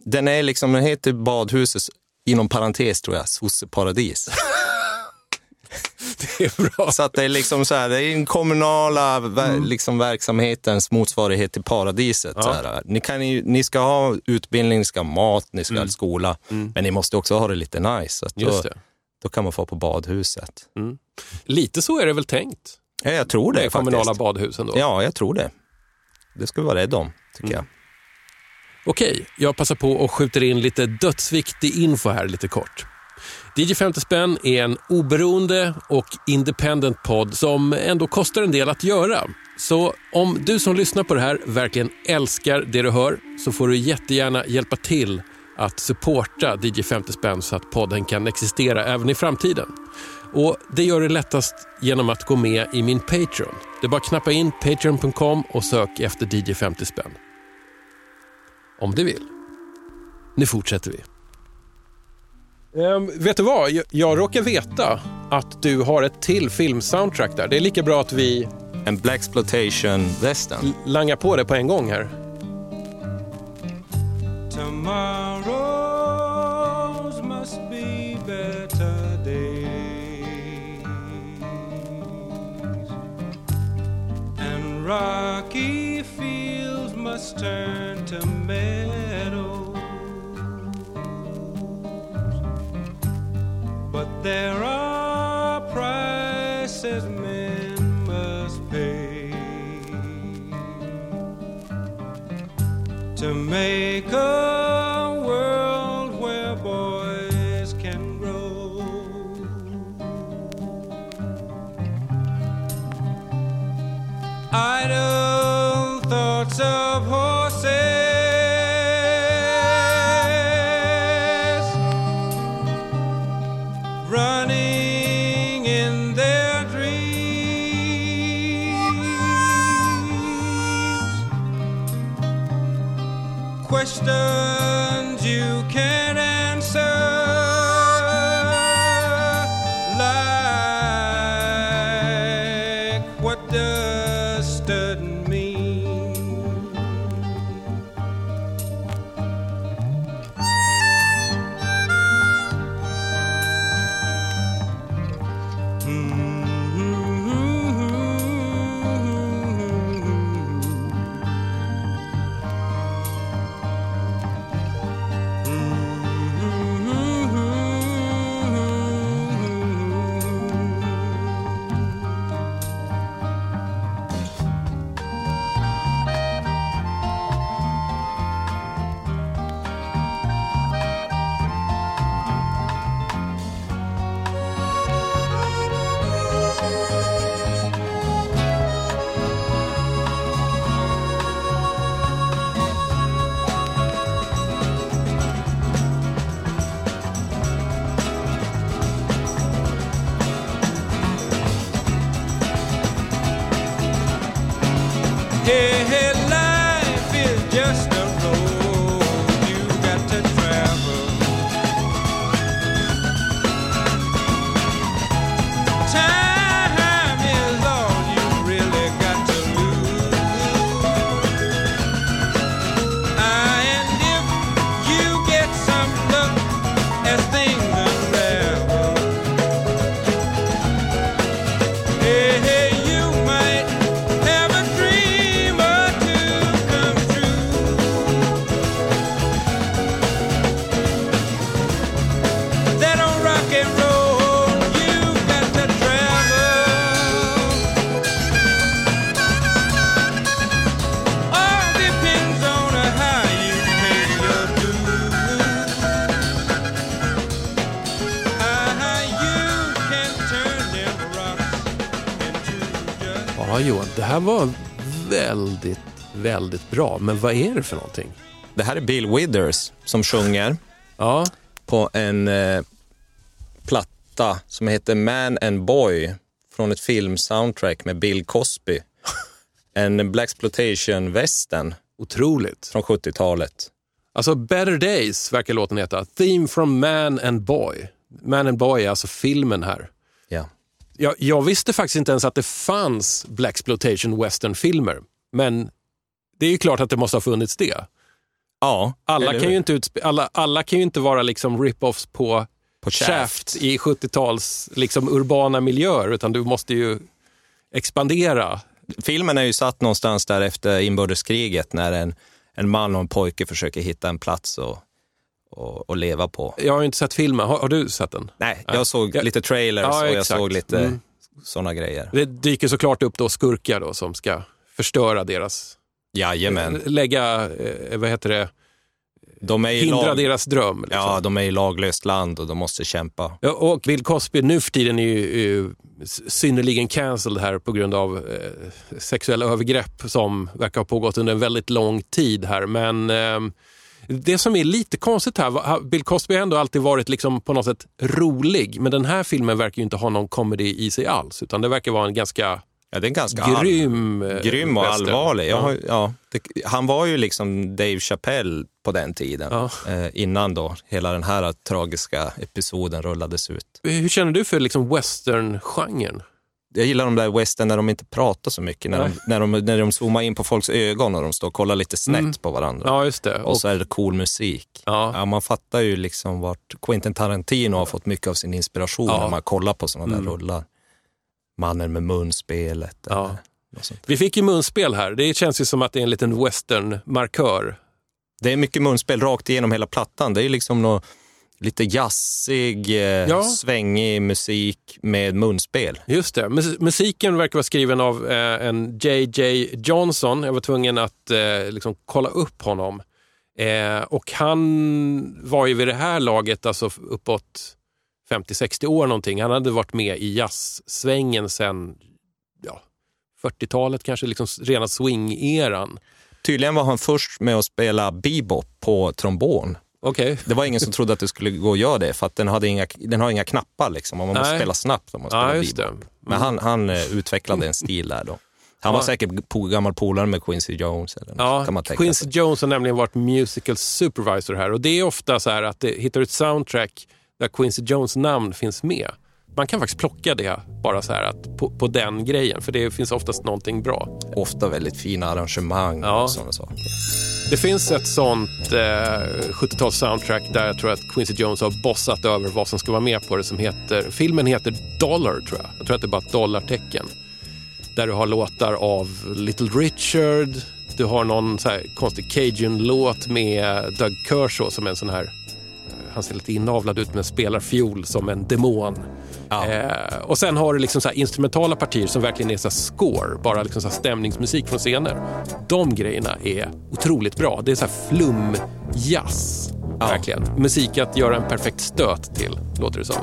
S2: den är liksom, den heter badhuset, inom parentes tror jag, sosseparadis.
S1: Det är bra.
S2: så att det är liksom så här, det är den kommunala ver- liksom, verksamhetens motsvarighet till paradiset. Så här. Ni, kan ju, ni ska ha utbildning, ni ska ha mat, ni ska ha skola, men ni måste också ha det lite nice. Att
S1: Just
S2: då,
S1: det.
S2: då kan man få på badhuset.
S1: Lite så är det väl tänkt
S2: Ja, jag tror det
S1: med kommunala badhusen då?
S2: Ja, jag tror det. Det ska vi vara rädda om, tycker jag.
S1: Okej, jag passar på och skjuter in lite dödsviktig info här lite kort. DJ 50 spänn är en oberoende och independent podd som ändå kostar en del att göra. Så om du som lyssnar på det här verkligen älskar det du hör så får du jättegärna hjälpa till att supporta DJ 50 spänn så att podden kan existera även i framtiden. Och Det gör det lättast genom att gå med i min Patreon. Det är bara att knappa in patreon.com och sök efter DJ 50 spänn. Om du vill. Nu fortsätter vi. Ehm, vet du vad? Jag, jag råkar veta att du har ett till filmsoundtrack där. Det är lika bra att vi
S2: En Blaxploitation western.
S1: langar på det på en gång här.
S7: Tomorrows must be better days, and rocky fields must turn to meadows. There are prices men must pay to make a world where boys can grow. Idle thoughts of horses
S1: här var väldigt, väldigt bra. Men vad är det för någonting?
S2: Det här är Bill Withers som sjunger
S1: Ja,
S2: på en eh, platta som heter Man and Boy från ett filmsoundtrack med Bill Cosby. En Black exploitation western
S1: otroligt.
S2: från 70-talet.
S1: Alltså, Better Days verkar låten heta. Theme from Man and Boy. Man and Boy är alltså filmen här.
S2: Ja.
S1: Jag, jag visste faktiskt inte ens att det fanns Black exploitation western-filmer. Men det är ju klart att det måste ha funnits det.
S2: Ja,
S1: Alla kan, ju inte alla, alla kan ju inte vara liksom rip-offs på,
S2: På.
S1: Shaft. i 70-tals liksom urbana miljöer, utan du måste ju expandera.
S2: Filmen är ju satt någonstans där efter inbördeskriget när en, en man och en pojke försöker hitta en plats och, och, och leva på.
S1: Jag har ju inte sett filmen. Har, har du sett den?
S2: Nej,
S1: Ja.
S2: jag såg
S1: Ja.
S2: lite trailers
S1: Ja,
S2: och jag
S1: exakt.
S2: såg lite
S1: Mm.
S2: sådana grejer.
S1: Det dyker såklart upp då skurkar då som ska förstöra deras...
S2: Jajamän.
S1: Lägga, eh, vad heter det,
S2: De
S1: hindra
S2: lag...
S1: deras dröm. Liksom.
S2: Ja, de är i laglöst land och de måste kämpa.
S1: Ja, och Bill Cosby nu för tiden är ju eh, synnerligen cancelled här på grund av eh, sexuella övergrepp som verkar ha pågått under en väldigt lång tid här. Men eh, det som är lite konstigt här, Bill Cosby har ändå alltid varit liksom på något sätt rolig, men den här filmen verkar ju inte ha någon comedy i sig alls, utan det verkar vara en ganska
S2: Ja, det är ganska all-
S1: grym, eh,
S2: grym och
S1: western.
S2: allvarlig.
S1: Ja.
S2: ja, det, han var ju liksom Dave Chappelle på den tiden,
S1: Ja.
S2: eh, innan då hela den här tragiska episoden rullades ut.
S1: Hur känner du för liksom western-genren?
S2: Jag gillar de där western när de inte pratar så mycket, när de, när, de, när de zoomar in på folks ögon och de står och kollar lite snett
S1: Mm.
S2: på varandra.
S1: Ja, just det.
S2: Och så är det cool musik.
S1: Ja.
S2: Ja, man fattar ju liksom vart Quentin Tarantino har fått mycket av sin inspiration
S1: Ja.
S2: när man kollar på sådana där
S1: Mm.
S2: rullar. Mannen med munspelet.
S1: Ja. Vi fick ju munspel här. Det känns ju som att det är en liten western-markör.
S2: Det är mycket munspel rakt igenom hela plattan. Det är liksom något lite jazzig, eh,
S1: Ja.
S2: svängig musik med munspel.
S1: Just det. Mus- musiken verkar vara skriven av eh, en J.J. Johnson. Jag var tvungen att eh, liksom kolla upp honom. Eh, och han var ju vid det här laget, alltså uppåt 50-60 år någonting. Han hade varit med i jazzsvängen sen ja, 40-talet, kanske liksom rena swing-eran.
S2: Tydligen var han först med att spela bebop på trombon.
S1: Okej.
S2: Det var ingen som trodde att det skulle gå att göra det, för att den, hade inga, den har inga knappar. Liksom, och man måste
S1: Nej.
S2: spela snabbt om man
S1: Ja,
S2: spelar
S1: det.
S2: bebop. Men han, han eh, utvecklade en stil där då. Han var
S1: Ja.
S2: säkert po- gammal polare med Quincy Jones. Eller
S1: Ja,
S2: kan man tänka
S1: Quincy
S2: sig.
S1: Jones har nämligen varit musical supervisor här och det är ofta så här att det hittar ett soundtrack där Quincy Jones namn finns med. Man kan faktiskt plocka det bara så här att på, på den grejen för det finns oftast någonting bra.
S2: Ofta väldigt fina arrangemang
S1: Ja.
S2: och sådana saker.
S1: Det finns ett sånt eh, 70-tals soundtrack där jag tror att Quincy Jones har bossat över vad som ska vara med på det som heter, filmen heter Dollar tror jag. Jag tror att det är bara ett dollartecken. Där du har låtar av Little Richard, du har någon så här konstig Cajun-låt med Doug Kershaw som är en sån här, eh, han ser lite inavlad ut men spelar fiol som en demon.
S2: Ja.
S1: Eh, och sen har du liksom så här instrumentala partier som verkligen är så score, bara liksom så stämningsmusik från scener. De grejerna är otroligt bra. Det är så här flum-jazz,
S2: Ja.
S1: verkligen. Musik att göra en perfekt stöt till, låter det som.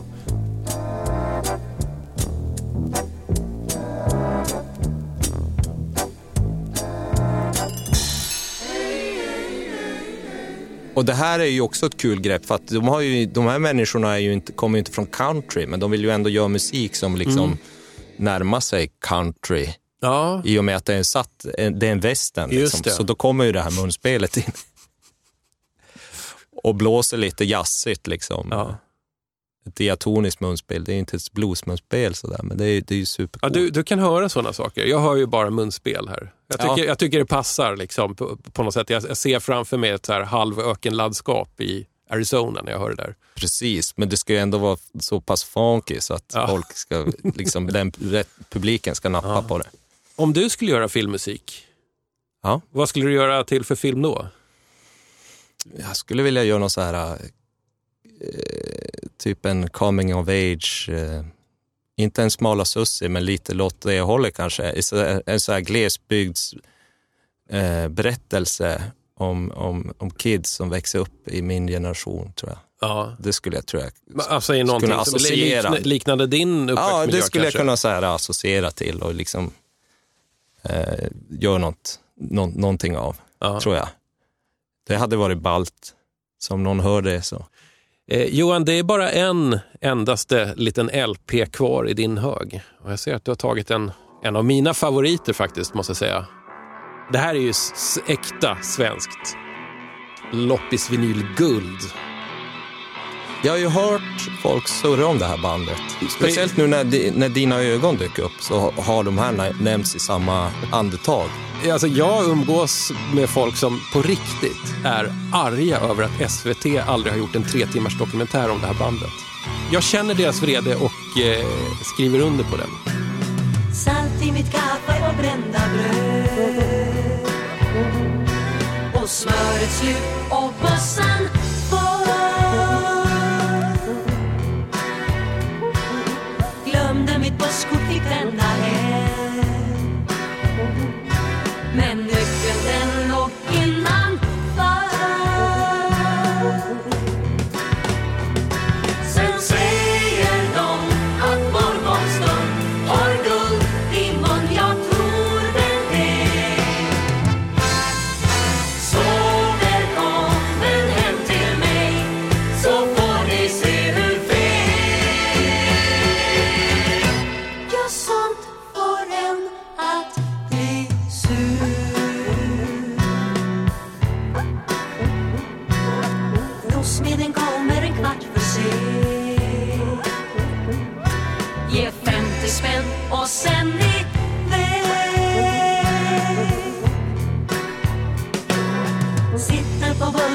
S2: Och det här är ju också ett kul grepp för att de, har ju, de här människorna är ju inte, kommer ju inte från country men de vill ju ändå göra musik som liksom
S1: Mm.
S2: närmar sig country
S1: Ja,
S2: I och med att det är en, satt, det är en.
S1: Just
S2: Liksom. Så då kommer ju det här munspelet in. och blåser lite jazzigt liksom.
S1: ja.
S2: Diatoniskt munspel. Det är inte ett bluesmunspel sådär, men det är, det är ju
S1: ja
S2: supercoolt.
S1: du, du kan höra sådana saker. Jag hör ju bara munspel här. Jag tycker,
S2: Ja.
S1: jag tycker det passar liksom, på, på något sätt. Jag, jag ser framför mig ett så här halvökenlandskap i Arizona när jag hör det där.
S2: Precis, men det ska ju ändå vara så pass funky så att
S1: Ja.
S2: folk ska, liksom, den, rätt, publiken ska nappa på det.
S1: Om du skulle göra filmmusik,
S2: Ja.
S1: vad skulle du göra till för film då?
S2: Jag skulle vilja göra någon så här, eh, typ en coming of age, eh, inte en smala sussi, men lite låt det hållet kanske. En så här glesbygds eh, berättelse om, om, om kids som växer upp i min generation, tror jag.
S1: Ja.
S2: Det skulle jag, tror jag.
S1: Alltså i
S2: kunna associera.
S1: likna, liknande din uppväxtmiljö
S2: Ja, det skulle
S1: kanske?
S2: jag kunna så här, associera till och liksom eh, göra något, nå, någonting av,
S1: Ja.
S2: tror jag. Det hade varit balt. Som någon hör det så.
S1: Eh, Johan, det är bara en endaste liten LP kvar i din hög. Och jag ser att du har tagit en, en av mina favoriter faktiskt, måste jag säga. Det här är ju äkta svenskt. Loppisvinyl guld.
S2: Jag har ju hört folk surra om det här bandet. Speciellt nu när, när dina ögon dök upp så ha- har de här nä- nämnts i samma andetag.
S1: Alltså, jag umgås med folk som på riktigt är arga över att SVT aldrig har gjort en tre timmars dokumentär om det här bandet. Jag känner deras vrede och eh, skriver under på den.
S6: Salt i mitt kaffe och brända bröd Och smöret slut och bössan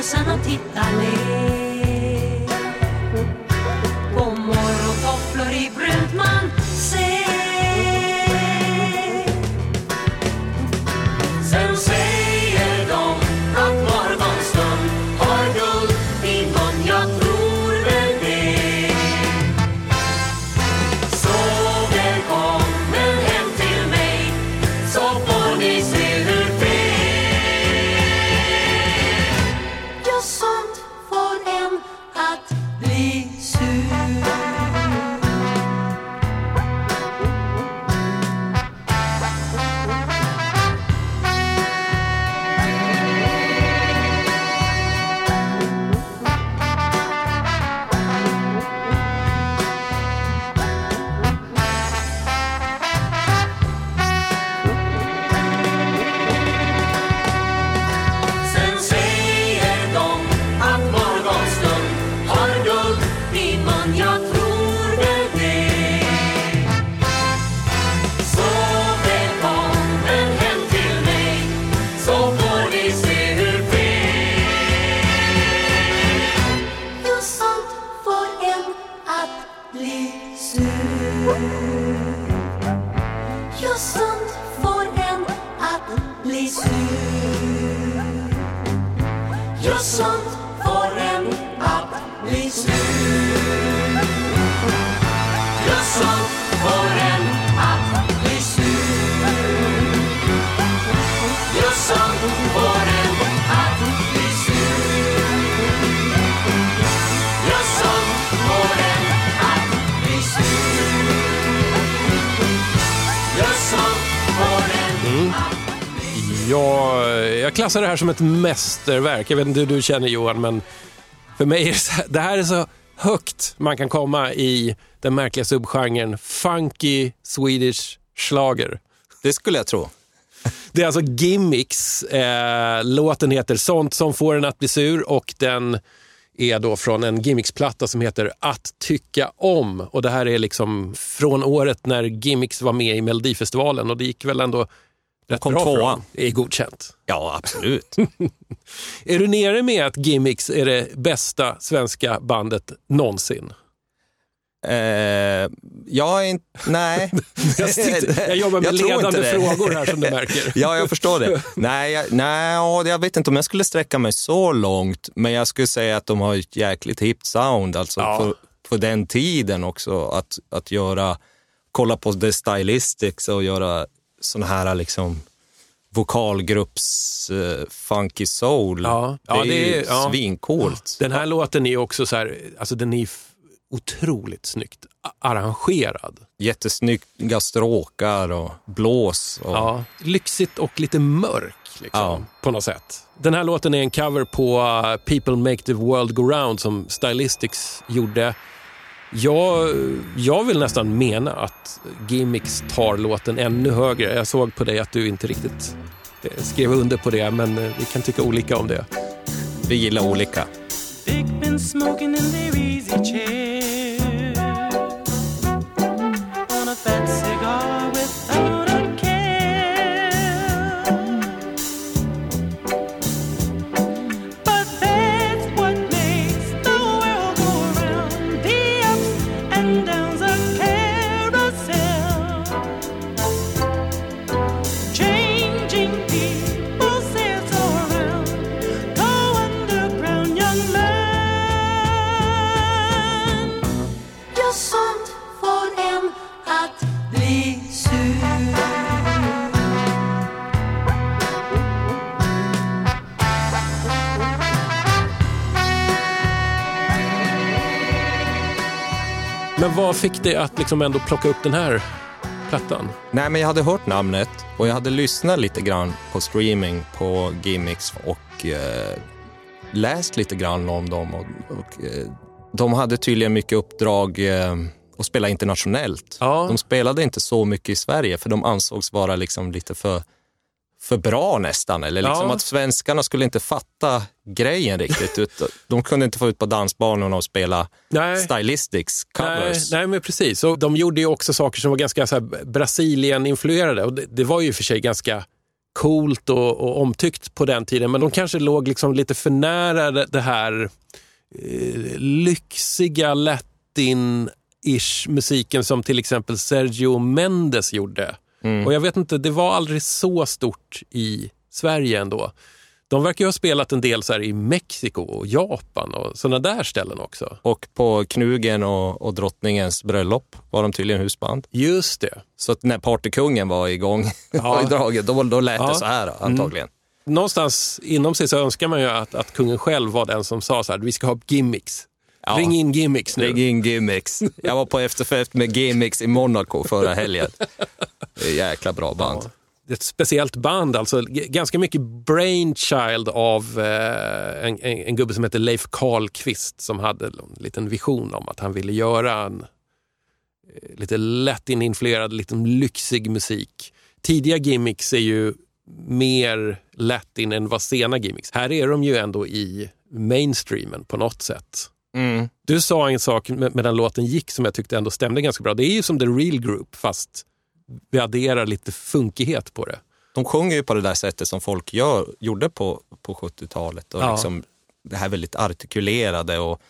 S6: Sitter på
S1: klassar det här som ett mästerverk. Jag vet inte hur du känner Johan, men för mig är det, så, det här är så högt man kan komma i den märkliga subgenren funky Swedish schlager.
S2: det skulle jag tro.
S1: Det är alltså Gimmicks. Eh, låten heter Sånt som får en att bli sur och den är då från en Gimmicks-platta som heter Att tycka om. Och det här är liksom från året när Gimmicks var med i Melodifestivalen och det gick väl ändå rätt
S2: kom tvåa.
S1: Det är godkänt.
S2: Ja, absolut.
S1: Är du nere med att Gimmicks är det bästa svenska bandet någonsin?
S2: eh, jag är inte... Nej.
S1: Jag, sitter, jag jobbar med
S2: Jag
S1: ledande frågor här som du märker.
S2: Ja, jag förstår det. Nej, jag, nej, ja, jag vet inte om jag skulle sträcka mig så långt, men jag skulle säga att de har ett jäkligt hippt sound, alltså
S1: Ja.
S2: för, för den tiden också. Att, att göra, kolla på The Stylistics och göra sån här liksom vokalgrupps eh, funky soul.
S1: Ja.
S2: Det
S1: Ja,
S2: är
S1: det
S2: ju
S1: är- ja.
S2: svincoolt.
S1: Den här låten är också så här, alltså den är otroligt snyggt arrangerad.
S2: Jättesnygga stråkar och blås. Och,
S1: Ja, lyxigt och lite mörk liksom,
S2: Ja.
S1: på något sätt. Den här låten är en cover på uh, People Make the World Go Round som Stylistics gjorde. Jag, jag vill nästan mena att Gimmicks tar låten ännu högre. Jag såg på dig att du inte riktigt eh, skrev under på det, men eh, vi kan tycka olika om det.
S2: Vi gillar olika.
S6: Ja, sånt får en att bli sur.
S1: Men vad fick dig att liksom ändå plocka upp den här plattan?
S2: Nej, men jag hade hört namnet och jag hade lyssnat lite grann på streaming på Gimmicks och eh, läst lite grann om dem. Och, och, eh, de hade tydligen mycket uppdrag eh, att spela internationellt.
S1: Ja.
S2: De spelade inte så mycket i Sverige för de ansågs vara liksom lite för, för bra nästan. Eller liksom
S1: Ja.
S2: att svenskarna skulle inte fatta grejen riktigt. utan De kunde inte få ut på dansbanorna och spela
S1: Nej.
S2: stylistics
S1: Nej,
S2: covers.
S1: nej, men precis. Och de gjorde ju också saker som var ganska Brasilien-influerade. Och det, det var ju i och för sig ganska coolt och, och omtyckt på den tiden. Men de kanske låg liksom lite för nära det här eh, lyxiga latin-ish musiken som till exempel Sergio Mendes gjorde. Och jag vet inte, det var aldrig så stort i Sverige ändå. De verkar ju ha spelat en del så här i Mexiko och Japan och sådana där ställen också.
S2: Och på Knugen och, och drottningens bröllop var de tydligen husband.
S1: Just det.
S2: Så när partykungen var igång
S1: Ja.
S2: i draget, då, då lät
S1: Ja.
S2: det så här antagligen.
S1: Någonstans inom sig så önskar man ju att, att kungen själv var den som sa så här, vi ska ha gimmicks.
S2: Ja.
S1: Ring in gimmicks nu.
S2: Ring in Gimmicks. Jag var på efterfest med Gimmicks i Monaco förra helgen. Det är jäkla bra band.
S1: Det är ett speciellt band, alltså ganska mycket brainchild av eh, en, en, en gubbe som heter Leif Karlqvist som hade en liten vision om att han ville göra en eh, lite latin-influerad, lite lyxig musik. Tidiga gimmicks är ju mer latin än vad sena gimmicks. Här är de ju ändå i mainstreamen på något sätt.
S2: Mm.
S1: Du sa en sak med, med den låten gick som jag tyckte ändå stämde ganska bra. Det är ju som The Real Group fast vi adderar lite funkighet på det.
S2: De sjunger ju på det där sättet som folk gör, gjorde på, på 70-talet. Och
S1: Ja.
S2: liksom det här väldigt artikulerade och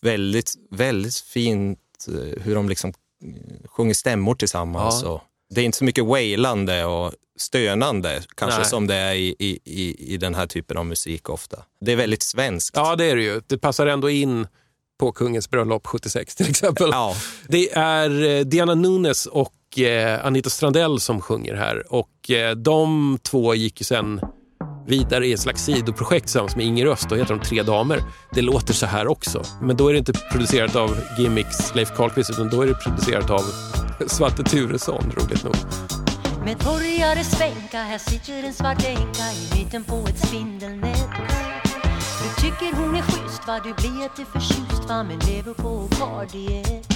S2: väldigt, väldigt fint eh, hur de liksom eh, sjunger stämmor tillsammans.
S1: Ja.
S2: Och det är inte så mycket wailande och stönande kanske
S1: Nej.
S2: som det är i, i, i, i den här typen av musik ofta. Det är väldigt svenskt.
S1: Ja, det är det ju. Det passar ändå in på kungens bröllop 76 till exempel.
S2: Ja.
S1: Det är eh, Diana Nunes och eh, Anita Strandell som sjunger här. Och eh, de två gick ju sen vidare i ett slags sidoprojekt tillsammans med Inger Öst. Då heter de Tre damer. Det låter så här också. Men då är det inte producerat av Gimmicks Leif Karlqvist utan då är det producerat av Svante Turesson, roligt nog.
S8: Med torgare svänka, här sitter en svart änka i mitten på ett spindelnät. Du tycker hon är schysst va, du blir jätteförtjust va, men lever på kardiet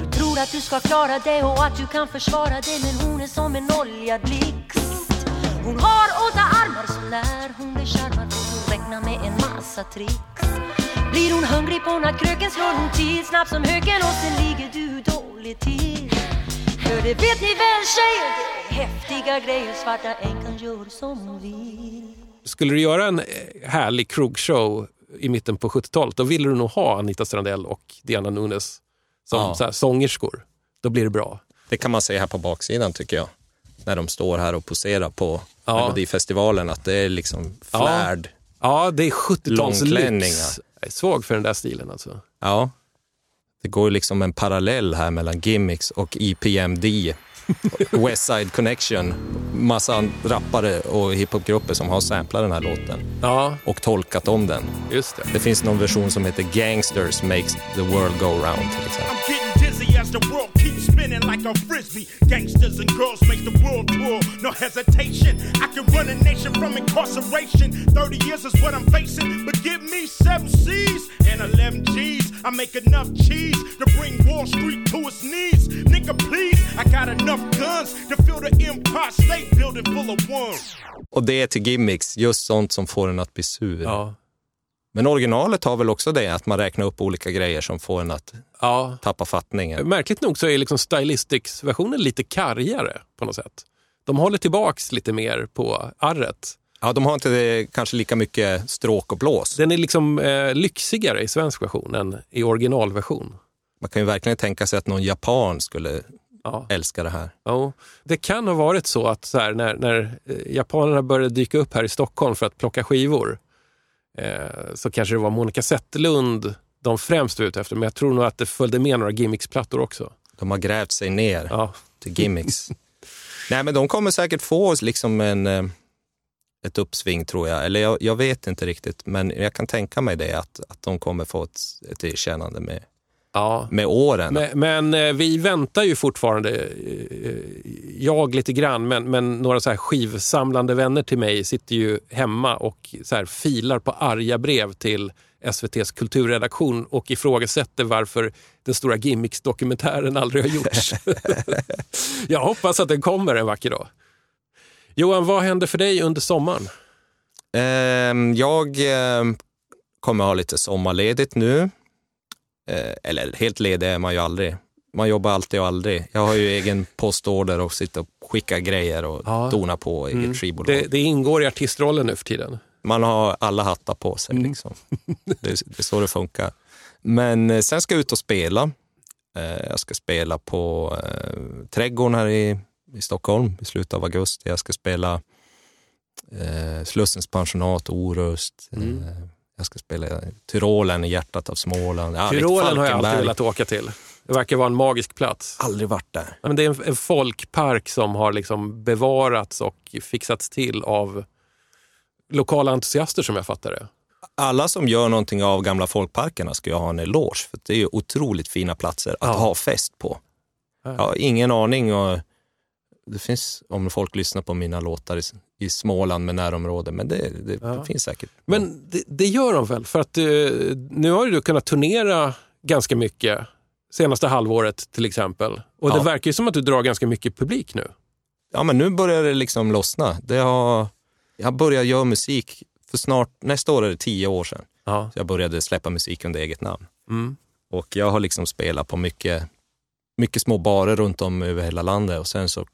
S8: Du tror att du ska klara det och att du kan försvara det Men hon är som en oljad blixt. Hon har åtta armar så när hon blir charmad får hon räkna med en massa tricks. Blir hon hungrig på nattkröken slår hon till snabbt som höken och sen ligger du då till För det vet ni väl tjejer, det är häftiga grejer Svarta änkan gör som vill
S1: Skulle du göra en eh, härlig krogshow i mitten på 70-talet, då ville du nog ha Anita Strandell och Diana Nunes som
S2: Ja.
S1: så här, sångerskor. Då blir det bra.
S2: Det kan man se här på baksidan tycker jag. När de står här och poserar på
S1: Ja.
S2: Melodifestivalen, att det är liksom
S1: Ja.
S2: flärd.
S1: Ja, det är 70-talslyx.
S2: Långklänningar.
S1: Jag är svag för den där stilen alltså.
S2: Ja. Det går liksom en parallell här mellan Gimmicks och EPMD. West Side Connection. Massa rappare och hiphopgrupper som har samplat den här låten
S1: Ja,
S2: och tolkat om den.
S1: just det.
S2: Det finns någon version som heter Gangsters Makes the World Go Round till exempel.
S9: I'm getting dizzy as the world keeps spinning like a frisbee. Gangsters and girls make the world tour, no hesitation. I can run a nation from incarceration. 30 years is what I'm facing, but give me seven C's and 11 G's. I make enough cheese to bring Wall Street to its knees. Nigga, please, I got enough guns to fill the Empire State Building full of worms.
S2: Och det är till Gimmicks, just sånt som får en att bli sur.
S1: Ja.
S2: Men originalet har väl också det, att man räknar upp olika grejer som får en att
S1: Ja.
S2: tappa fattningen.
S1: Märkligt nog så är liksom Stylistics-versionen lite kargare på något sätt. De håller tillbaks lite mer på arret.
S2: Ja, de har inte det, kanske lika mycket stråk och blås.
S1: Den är liksom eh, lyxigare i svensk version än i originalversion.
S2: Man kan ju verkligen tänka sig att någon japan skulle
S1: Ja.
S2: älska det här.
S1: Ja, det kan ha varit så att så här, när, när eh, japanerna började dyka upp här i Stockholm för att plocka skivor eh, så kanske det var Monica Zetterlund de främst var ute efter. Men jag tror nog att det följde med några gimmicks-plattor också.
S2: De har grävt sig ner
S1: Ja,
S2: till gimmicks. Nej, men de kommer säkert få liksom en, eh, ett uppsving tror jag. Eller jag, jag vet inte riktigt, men jag kan tänka mig det att, att de kommer få ett, ett erkännande med,
S1: ja.
S2: med åren.
S1: Men, men eh, vi väntar ju fortfarande, eh, jag lite grann, men, men några så här skivsamlande vänner till mig sitter ju hemma och så här filar på arga brev till SVTs kulturredaktion och ifrågasätter varför den stora Gimmicks-dokumentären aldrig har gjorts. jag hoppas att den kommer en vacker dag. Johan, vad händer för dig under sommaren?
S2: Ehm, jag kommer ha lite sommarledigt nu. Eh, eller helt ledig är man ju aldrig. Man jobbar alltid och aldrig. Jag har ju egen postorder och sitter och skickar grejer och
S1: Ja.
S2: donar på i ett skivbolag.
S1: Det, det ingår i artistrollen nu för tiden.
S2: Man har alla hattar på sig.
S1: Mm.
S2: Liksom. Det, är- det är så det funkar. Men eh, sen ska jag ut och spela. Eh, Jag ska spela på eh, Trädgården här i, i Stockholm i slutet av augusti. Jag ska spela eh, Slussens pensionat, Orust.
S1: Mm.
S2: Eh, jag ska spela Tyrolen i hjärtat av Småland. Ja,
S1: Tyrolen har jag alltid velat åka till. Det verkar vara en magisk plats.
S2: Aldrig varit där.
S1: Men det är en, en folkpark som har liksom bevarats och fixats till av lokala entusiaster som jag fattar det.
S2: Alla som gör någonting av gamla folkparkerna ska ju ha en eloge, för det är ju otroligt fina platser att
S1: Ja.
S2: ha fest på.
S1: Ja.
S2: Jag har ingen aning. Och det finns, om folk lyssnar på mina låtar i, i Småland med närområde, men det, det,
S1: Ja.
S2: det finns säkert.
S1: Men det, det gör de väl? För att eh, nu har du kunnat turnera ganska mycket senaste halvåret till exempel. Och det
S2: Ja.
S1: verkar ju som att du drar ganska mycket publik nu.
S2: Ja, men nu börjar det liksom lossna. Det har, jag började göra musik för snart, nästa år är det tio år sedan.
S1: Ja.
S2: Så jag började släppa musik under eget namn.
S1: Mm.
S2: Och jag har liksom spelat på mycket, mycket små barer runt om över hela landet och sen så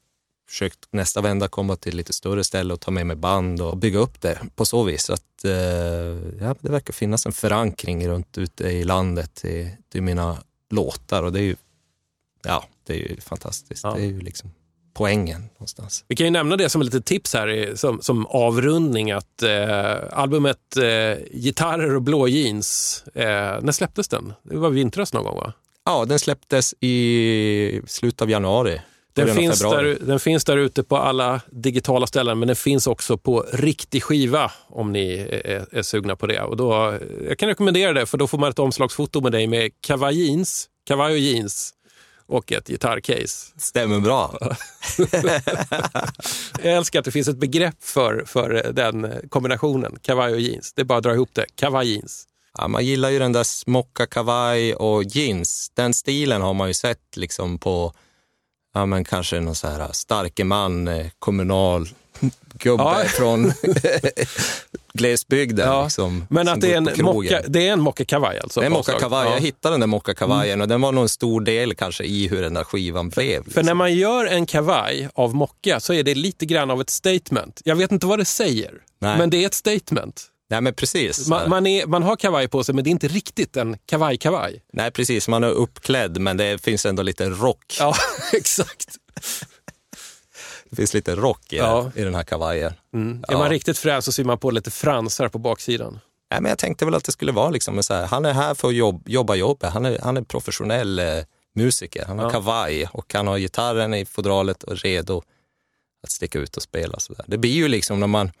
S2: försökt nästa vända komma till lite större ställe och ta med mig band och bygga upp det på så vis. Att, eh, ja, det verkar finnas en förankring runt ute i landet till, till mina låtar och det är ju, ja, det är ju fantastiskt.
S1: Ja.
S2: Det är ju liksom poängen någonstans.
S1: Vi kan ju nämna det som ett litet tips här som, som avrundning att eh, albumet eh, Gitarrer och blå jeans, eh, när släpptes den? Det var vintras någon gång va?
S2: Ja, den släpptes i slutet av januari.
S1: Den finns, där, den finns där ute på alla digitala ställen men den finns också på riktig skiva om ni är, är sugna på det. Och då, jag kan rekommendera det för då får man ett omslagsfoto med dig med kavaj jeans, kavaj och jeans och ett gitarrcase.
S2: Stämmer bra.
S1: Jag älskar att det finns ett begrepp för, för den kombinationen, kavaj och jeans. Det är bara att dra ihop det, kavaj jeans.
S2: Ja, man gillar ju den där smocka kavaj och jeans. Den stilen har man ju sett liksom på, ja men kanske någon så här starke man, eh, kommunal gubbe
S1: Ja.
S2: från glesbygden.
S1: Ja,
S2: Liksom,
S1: Men att det är en, mocka, det är en mockakavaj alltså?
S2: Det är en mockakavaj.
S1: Ja.
S2: Jag hittade den där mockakavajen och den var nog en stor del kanske i hur den där skivan blev.
S1: För
S2: liksom.
S1: när man gör en kavaj av mocka så är det lite grann av ett statement. Jag vet inte vad det säger,
S2: Nej.
S1: men det är ett statement.
S2: Nej men precis.
S1: Man, man, är, man har kavaj på sig, men det är inte riktigt en kavaj-kavaj.
S2: Nej precis, man är uppklädd men det finns ändå lite rock.
S1: Ja, exakt.
S2: Det finns lite rock i,
S1: Ja.
S2: den, i den här kavajen.
S1: Är
S2: Ja.
S1: man riktigt fräs så syr man på lite fransar på baksidan.
S2: Nej, men jag tänkte väl att det skulle vara liksom så här, han är här för att jobb, jobba jobbet. Han är, han är professionell eh, musiker. Han har
S1: Ja.
S2: kavaj och han har gitarren i fodralet och redo att sticka ut och spela. Så där. Det blir ju liksom när man,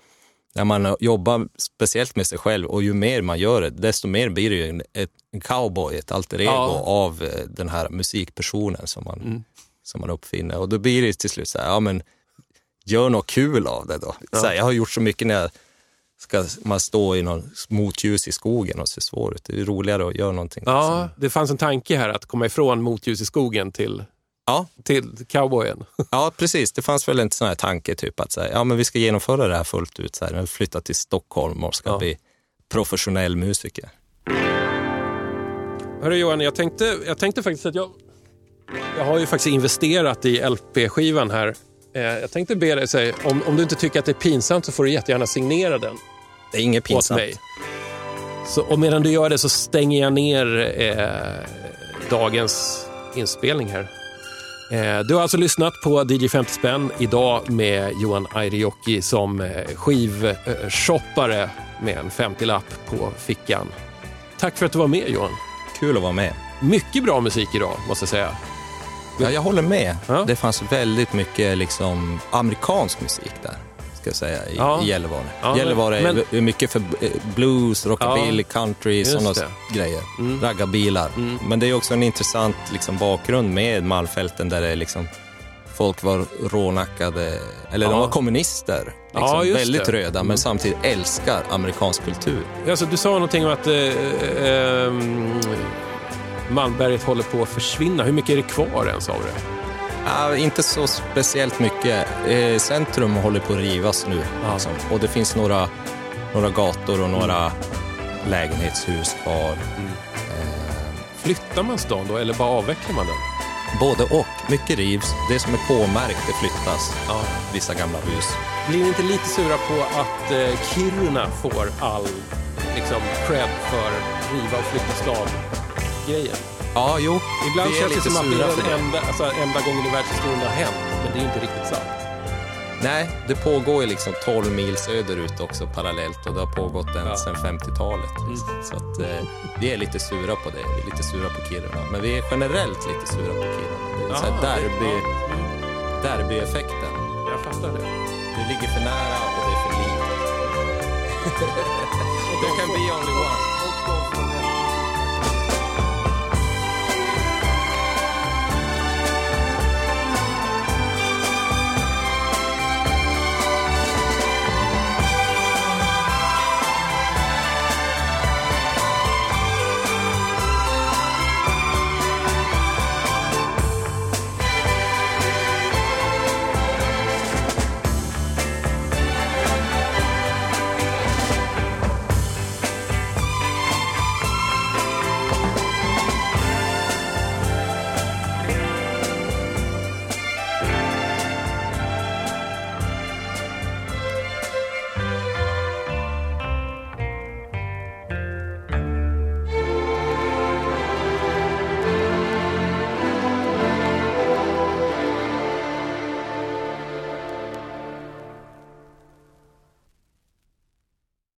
S2: när man jobbar speciellt med sig själv och ju mer man gör det, desto mer blir det ju en, ett, en cowboy, ett alter ego
S1: Ja.
S2: av eh, den här musikpersonen som man,
S1: Mm.
S2: som man uppfinner. Och då blir det till slut så här, ja men gör något kul av det då. Så här, jag har gjort så mycket när jag ska man stå i någon motljus i skogen och se svår ut. Det är roligare att göra någonting.
S1: Ja,
S2: liksom.
S1: det fanns en tanke här att komma ifrån motljus i skogen till,
S2: ja.
S1: till cowboyen.
S2: ja, precis. Det fanns väl en sån här tanke typ att så här, ja, men vi ska genomföra det här fullt ut. Så här, jag flyttar till Stockholm och ska
S1: Ja.
S2: bli professionell musiker.
S1: Hörru Johan, jag tänkte, jag tänkte faktiskt att jag, jag har ju faktiskt investerat i LP-skivan här. Eh, jag tänkte be dig, säga, om, om du inte tycker att det är pinsamt så får du jättegärna signera den
S2: Det är inget pinsamt.
S1: mig. Så, och medan du gör det så stänger jag ner eh, dagens inspelning här. Eh, du har alltså lyssnat på DJ 50 spänn idag med Johan Airijoki som eh, skivshoppare med en 50-lapp på fickan. Tack för att du var med Johan.
S2: Kul att vara med.
S1: Mycket bra musik idag, måste jag säga.
S2: Ja, jag håller med.
S1: Ja.
S2: Det fanns väldigt mycket liksom, amerikansk musik där, ska jag säga, i,
S1: Ja.
S2: Gällivare.
S1: Ja,
S2: Gällivare
S1: men-
S2: är mycket för eh, blues, rockabilly, country,
S1: just
S2: sådana grejer.
S1: Mm.
S2: Raggarbilar.
S1: Mm.
S2: Men det är också en intressant liksom, bakgrund med Malmfälten där det är liksom Folk var rånackade, eller de
S1: Ja.
S2: var kommunister.
S1: Ja,
S2: Liksom,
S1: just
S2: väldigt
S1: det.
S2: röda, men samtidigt älskar amerikansk kultur.
S1: Alltså, du sa någonting om att eh, eh, Malmberget håller på att försvinna. Hur mycket är det kvar ens av det?
S2: Ja, inte så speciellt mycket. Eh, centrum håller på att rivas nu. Liksom. Och det finns några, några gator och några lägenhetshus kvar. Eh,
S1: Flyttar man stan då eller bara avvecklar man den?
S2: både och. Mycket rivs. Det som är påmärkt, det flyttas.
S1: Ja.
S2: Vissa gamla hus.
S1: Blir ni inte lite sura på att eh, Kiruna får all liksom, cred för riva och flytta stad-grejen?
S2: Ja, jo.
S1: Ibland
S2: vi är
S1: känns det som att det är den enda, alltså, enda gången i världshistorien det har hänt. Men det är inte riktigt sant.
S2: Nej, det pågår ju liksom 12 mil söderut också parallellt och det har pågått ända
S1: Ja.
S2: sedan 50-talet. liksom. Så att, eh, vi är lite sura på det. Vi är lite sura på Kiruna. Men vi är generellt lite sura på Kiruna. Det är så här
S1: ja.
S2: derbyeffekten.
S1: Jag fattar det.
S2: Det ligger för nära och det är för lite. There can be only one.